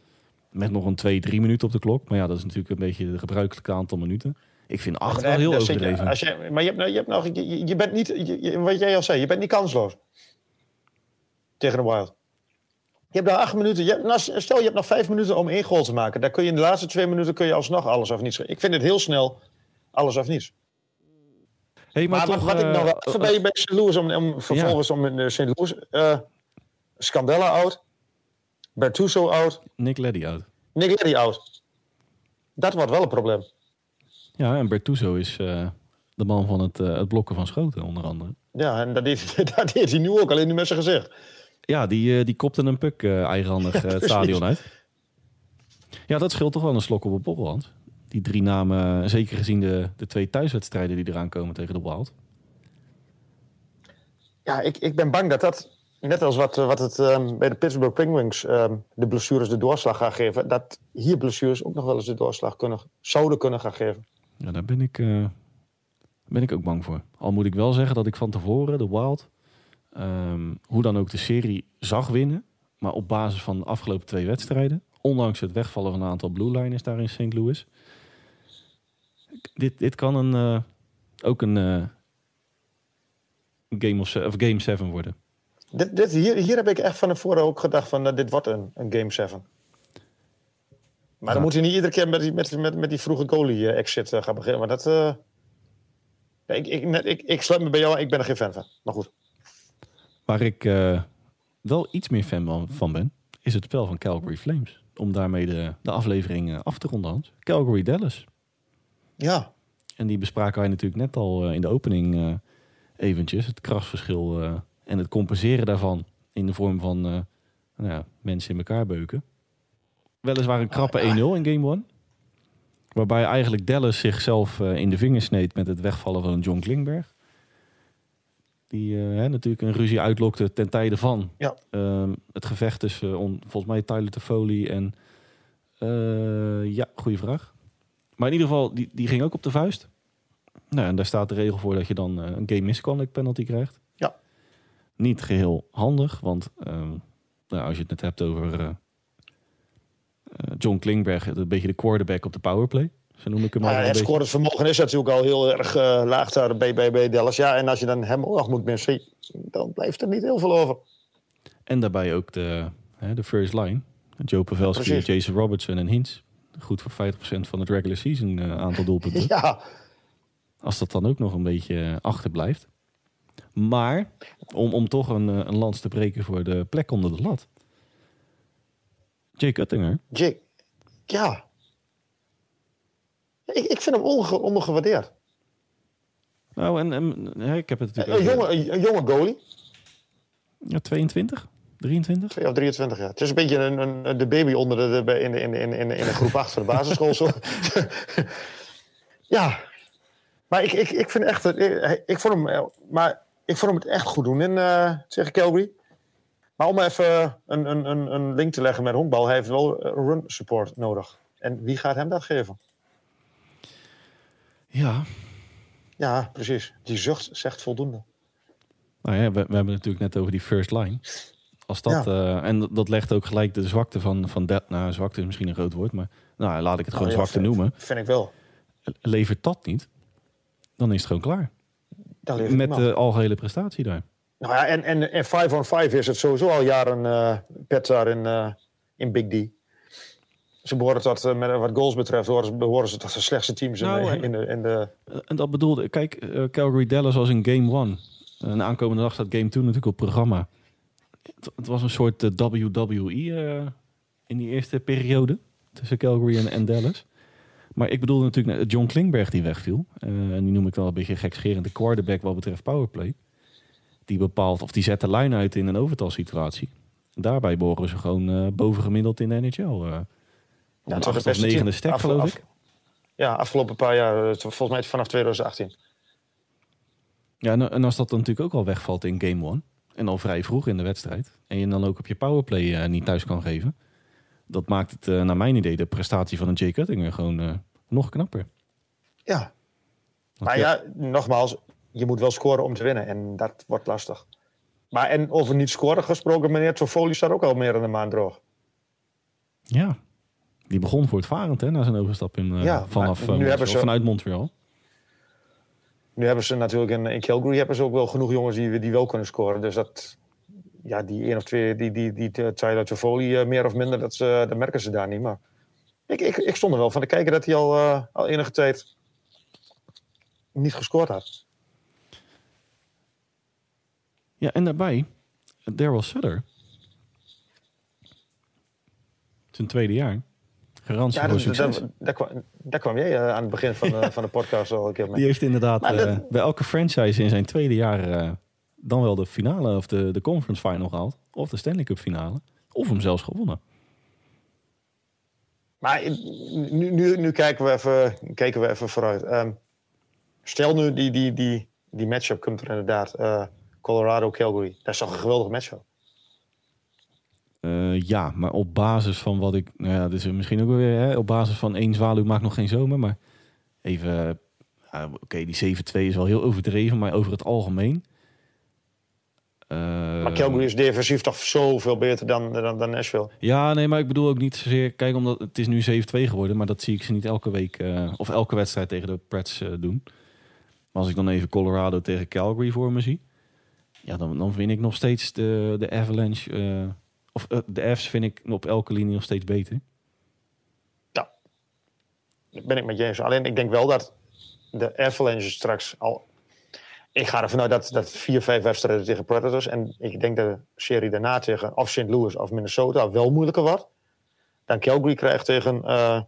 met nog een twee, drie minuten op de klok. Maar ja, dat is natuurlijk een beetje het gebruikelijke aantal minuten. Ik vind acht wel heel overdreven. Je, als je, maar je, hebt, nou, je, hebt nog, je, je bent niet, je, wat jij al zei, je bent niet kansloos tegen de Wild. Je hebt daar acht minuten. Je hebt, nou, stel, je hebt nog vijf minuten om één goal te maken. Daar kun je in de laatste twee minuten kun je alsnog alles of niets. Ik vind het heel snel alles of niets. Hey, maar, maar toch, wat uh, ik nog wel even bij, bij St. Louis, om, om vervolgens ja. om in St. Louis. Uh, Scandella out. Bertuso out. Nick Leddy out. Nick Leddy out. Dat wordt wel een probleem. Ja, en Bertuso is uh, de man van het, het blokken van schoten, onder andere. Ja, en dat deed, dat deed hij nu ook, alleen nu met zijn gezicht. Ja, die, die kopte een puk uh, eigenhandig uh, het stadion uit. Ja, dat scheelt toch wel een slok op een borrel, Die drie namen, zeker gezien de, de twee thuiswedstrijden die eraan komen tegen de Wild. Ja, ik, ik ben bang dat dat, net als wat, wat het um, bij de Pittsburgh Penguins um, de blessures de doorslag gaat geven, dat hier blessures ook nog wel eens de doorslag kunnen, zouden kunnen gaan geven. Ja, daar ben ik, uh, ben ik ook bang voor. Al moet ik wel zeggen dat ik van tevoren de Wild Um, hoe dan ook de serie zag winnen. Maar op basis van de afgelopen twee wedstrijden. Ondanks het wegvallen van een aantal blue liners daar in St. Louis. Dit, dit kan een, uh, ook een uh, game, of, of game 7 worden. Dit, dit, hier, hier heb ik echt van tevoren ook gedacht van uh, dit wordt een, een game 7. Maar ja. dan moet je niet iedere keer met die, met, met, met die vroege goalie exit gaan beginnen. Maar dat... ik, ik, ik, ik sluit me bij jou, ik ben er geen fan van. Maar goed. Waar ik uh, wel iets meer fan van ben, is het spel van Calgary Flames. Om daarmee de, de aflevering uh, af te ronden, Hans. Calgary Dallas. Ja. En die bespraken wij natuurlijk net al uh, in de opening eventjes. Het krasverschil en het compenseren daarvan in de vorm van nou ja, mensen in elkaar beuken. Weliswaar een krappe 1-0 in game 1. Waarbij eigenlijk Dallas zichzelf in de vingers sneed met het wegvallen van John Klingberg. Die uh, hè, natuurlijk een ruzie uitlokte ten tijde van ja. uh, het gevecht tussen uh, volgens mij Tyler Toffoli en... Uh, ja, goede vraag. Maar in ieder geval, die, die ging ook op de vuist. Nou, en daar staat de regel voor dat je dan een game misconduct penalty krijgt. Ja. Niet geheel handig, want ehm, nou, als je het net hebt over John Klingberg, een beetje de quarterback op de powerplay. Zo noem ik hem ja, het scorevermogen is natuurlijk al heel erg uh, laag daar bij Dallas. Ja, en als je dan hem nog moet missen, dan blijft er niet heel veel over. En daarbij ook de, hè, de first line. Joe Pavelski, ja, Jason Robertson en Hintz. Goed voor 50% van het regular season uh, aantal doelpunten. ja. Als dat dan ook nog een beetje achterblijft. Maar om, om toch een, een lans te breken voor de plek onder de lat. Jake Uttinger. Jake, ja, ik, ik vind hem onge, ondergewaardeerd. Nou, en, en ik heb het natuurlijk... Een, jonge, een, jonge goalie. Ja, 22? 23? 2 of 23, ja. Het is een beetje een, een de baby onder de, de, in, de, in, de, in, de, in de groep 8 van de basisschool. Zo. ja. Maar ik, ik, ik vind echt... Ik, ik vond hem, maar ik vond hem het echt goed doen in, uh, tegen Calgary. Maar om even een, een, een, een link te leggen met honkbal, hij heeft wel run support nodig. En wie gaat hem dat geven? Ja. Ja, precies. Die zucht zegt voldoende. Nou ja, we, we hebben het natuurlijk net over die first line. Als dat, ja. en dat legt ook gelijk de zwakte van, van dat. Nou, zwakte is misschien een groot woord, maar nou, laat ik het gewoon oh, ja, zwakte vind, noemen. Vind ik wel. Levert dat niet, dan is het gewoon klaar. Met de algehele prestatie daar. Nou ja, en, en, en 5 on 5 is het sowieso al jaren uh, pet daar in, uh, in Big D. Ze behoren tot, uh, met, wat goals betreft, behoren, ze tot de slechtste teams nou, in, de, in, de, in de... En dat bedoelde, kijk, uh, Calgary Dallas was in game 1. En aankomende dag staat game 2 natuurlijk op programma. Het, het was een soort WWE in die eerste periode tussen Calgary en, en Dallas. Maar ik bedoelde natuurlijk John Klingberg die wegviel. en die noem ik wel een beetje gekscherend de quarterback wat betreft powerplay die bepaalt of die zet de lijn uit in een overtalsituatie. Daarbij boren ze gewoon uh, bovengemiddeld in de NHL. Ja, het was de negende stek, af, geloof af, ik. Ja, afgelopen paar jaar, eh, volgens mij vanaf 2018. Ja, en, als dat dan natuurlijk ook al wegvalt in game one, en al vrij vroeg in de wedstrijd, en je dan ook op je powerplay uh, niet thuis kan geven, dat maakt het, uh, naar mijn idee, de prestatie van een Jay Cuttinger gewoon nog knapper. Ja. maar ja, nogmaals, je moet wel scoren om te winnen. En dat wordt lastig. Maar en over niet scoren gesproken, meneer Toffoli staat ook al meer dan een maand droog. Ja, die begon voortvarend hè, na zijn overstap in, uh, ja, vanaf, nu uh, hebben ze, vanuit Montreal. Nu hebben ze natuurlijk in, in Calgary hebben ze ook wel genoeg jongens die, die wel kunnen scoren. Dus dat, ja, die één of twee, die, die, die, die Tyler Toffoli uh, meer of minder, dat, ze, dat merken ze daar niet. Maar ik, ik, ik stond er wel van te kijken dat hij al, al enige tijd niet gescoord had. Ja, en daarbij Daryl Sutter. Zijn tweede jaar. Garantie ja, voor succes. Daar, kwam, daar kwam jij uh, aan het begin van de, van de podcast al een keer mee. Die heeft inderdaad uh, bij elke franchise in zijn tweede jaar dan wel de finale of de, de conference final gehaald. Of de Stanley Cup finale. Of hem zelfs gewonnen. Maar nu, nu, nu kijken, we even, kijken we even vooruit. Um, stel nu die, die, die, die matchup komt er inderdaad Colorado-Calgary. Dat is toch een geweldige matchup? Uh, ja, maar op basis van wat ik... Nou ja, dus misschien ook weer hè, op basis van één zwaluw maakt nog geen zomer. Maar even... Uh, Oké, okay, die 7-2 is wel heel overdreven, maar over het algemeen... Uh, maar Calgary is defensief toch zoveel beter dan, dan, dan Nashville? Ja, nee, maar ik bedoel ook niet zozeer... Kijk, omdat het is nu 7-2 geworden, maar dat zie ik ze niet elke week... Uh, of elke wedstrijd tegen de Preds doen. Maar als ik dan even Colorado tegen Calgary voor me zie... Ja, dan, dan vind ik nog steeds de, de Avalanche... Of uh, de F's vind ik op elke linie nog steeds beter. Ja, ben ik met je eens. Alleen ik denk wel dat de Avalanche straks al... Ik ga ervan uit dat, dat vier, vijf wedstrijden tegen Predators... en ik denk dat de serie daarna tegen of St. Louis of Minnesota wel moeilijker wordt... dan Calgary krijgt tegen, uh,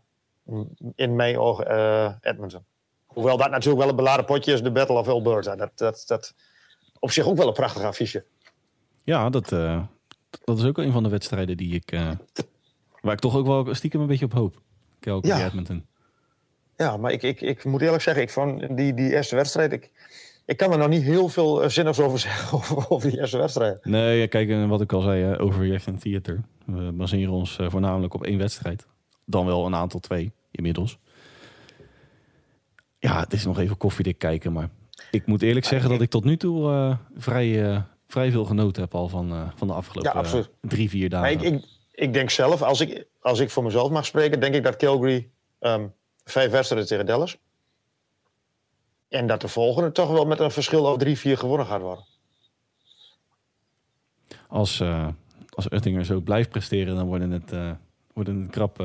in mijn ogen, Edmonton. Hoewel dat natuurlijk wel een beladen potje is, de Battle of Alberta. Dat, dat, dat, op zich ook wel een prachtig affiche. Ja, dat, uh, dat is ook een van de wedstrijden die ik, uh, waar ik toch ook wel stiekem een beetje op hoop. Calgary ja. Edmonton. Ja, maar ik, ik, ik moet eerlijk zeggen, ik van die, die eerste wedstrijd, ik, ik kan er nog niet heel veel uh, zinnigs over zeggen over, over, die eerste wedstrijd. Nee, kijk, wat ik al zei, over en Theater. We baseren ons voornamelijk op één wedstrijd. Dan wel een aantal twee, inmiddels. Ja, het is nog even koffiedik kijken, maar ik moet eerlijk zeggen dat ik tot nu toe uh, vrij, uh, vrij veel genoten heb al van, uh, van de afgelopen ja, drie, vier dagen. Ik, ik, ik, denk zelf, als ik, als ik voor mezelf mag spreken, denk ik dat Calgary um, vijf wedstrijden tegen Dallas. En dat de volgende toch wel met een verschil over drie, vier gewonnen gaat worden. Als, als Uttinger zo blijft presteren, dan worden het, worden het krap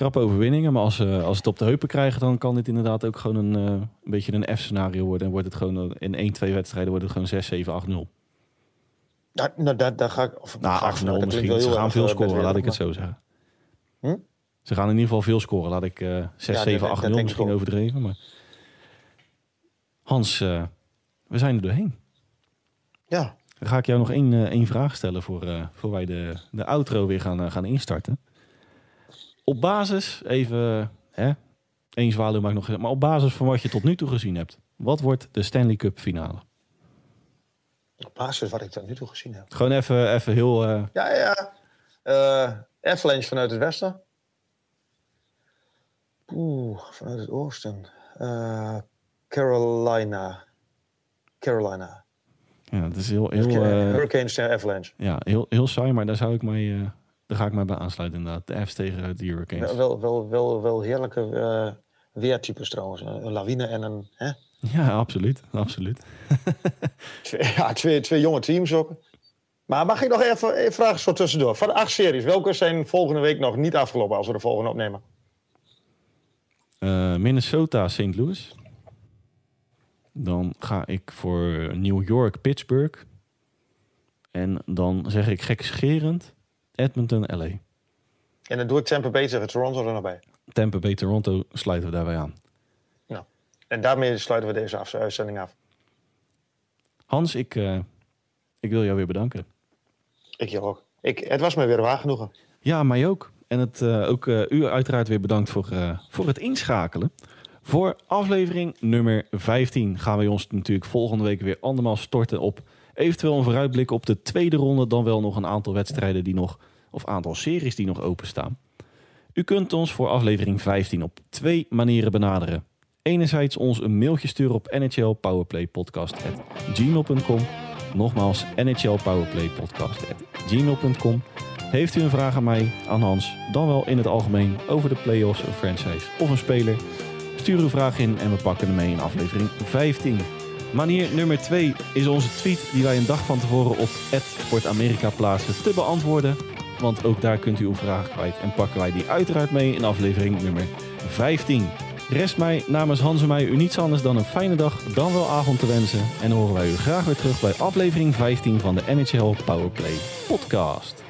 krappe overwinningen. Maar als, uh, als het op de heupen krijgen, dan kan dit inderdaad ook gewoon een, uh, een beetje een F-scenario worden. En wordt het gewoon in 1, 2 wedstrijden wordt het gewoon 6, 7, 8, 0. Nou, nou daar, daar ga ik... Of, nou, 8, 0 misschien. Ze gaan veel eh, scoren, laat ik het zo zeggen. Hm? Ze gaan in ieder geval veel scoren. Laat ik uh, 6, ja, 7, 8, 0 misschien overdreven. Maar... Hans, uh, we zijn er doorheen. Ja. Dan ga ik jou nog één, één vraag stellen voor, voor wij de, de outro weer gaan, gaan instarten op basis, even, hè, één zwaluw maakt nog... Maar op basis van wat je tot nu toe gezien hebt, wat wordt de Stanley Cup finale? Op basis wat ik tot nu toe gezien heb. Gewoon even, even heel... Uh... Ja, ja. Uh, Avalanche vanuit het westen. Oeh, vanuit het oosten. Uh, Carolina. Carolina. Ja, dat is heel... heel Hurricanes tegen Avalanche. Ja, heel, heel saai, maar daar zou ik mij... daar ga ik mij bij aansluiten inderdaad. De F's tegen de Hurricanes. Wel, wel, wel, wel heerlijke weertypes trouwens. Een lawine en een... Hè? Ja, absoluut. absoluut. twee, ja, twee, twee jonge teams ook. Maar mag ik nog even, even vragen zo tussendoor? Van de acht series, welke zijn volgende week nog niet afgelopen als we de volgende opnemen? Uh, Minnesota, St. Louis. Dan ga ik voor New York, Pittsburgh. En dan zeg ik gekscherend Edmonton, LA. En dan doe ik Tampa Bay tegen Toronto er nog bij. Tampa Bay, Toronto sluiten we daarbij aan. Nou, en daarmee sluiten we deze uitzending af. Hans, ik, uh, ik wil jou weer bedanken. Ik jou ook. Ik, het was me weer waar genoegen. Ja, mij ook. En het, uh, ook uh, u uiteraard weer bedankt voor, voor het inschakelen. Voor aflevering nummer 15 gaan we ons natuurlijk volgende week weer andermaal storten op eventueel een vooruitblik op de tweede ronde. Dan wel nog een aantal wedstrijden die nog, of aantal series die nog openstaan. U kunt ons voor aflevering 15 op twee manieren benaderen. Enerzijds ons een mailtje sturen op nhlpowerplaypodcast.gmail.com Nogmaals, nhlpowerplaypodcast.gmail.com Heeft u een vraag aan mij, aan Hans, dan wel in het algemeen over de playoffs, een franchise of een speler? Stuur uw vraag in en we pakken hem mee in aflevering 15. Manier nummer 2 is onze tweet die wij een dag van tevoren op Amerika plaatsen te beantwoorden. Want ook daar kunt u uw vraag kwijt en pakken wij die uiteraard mee in aflevering nummer 15. Rest mij namens Hans en mij u niets anders dan een fijne dag, dan wel avond te wensen. En horen wij u graag weer terug bij aflevering 15 van de NHL Powerplay podcast.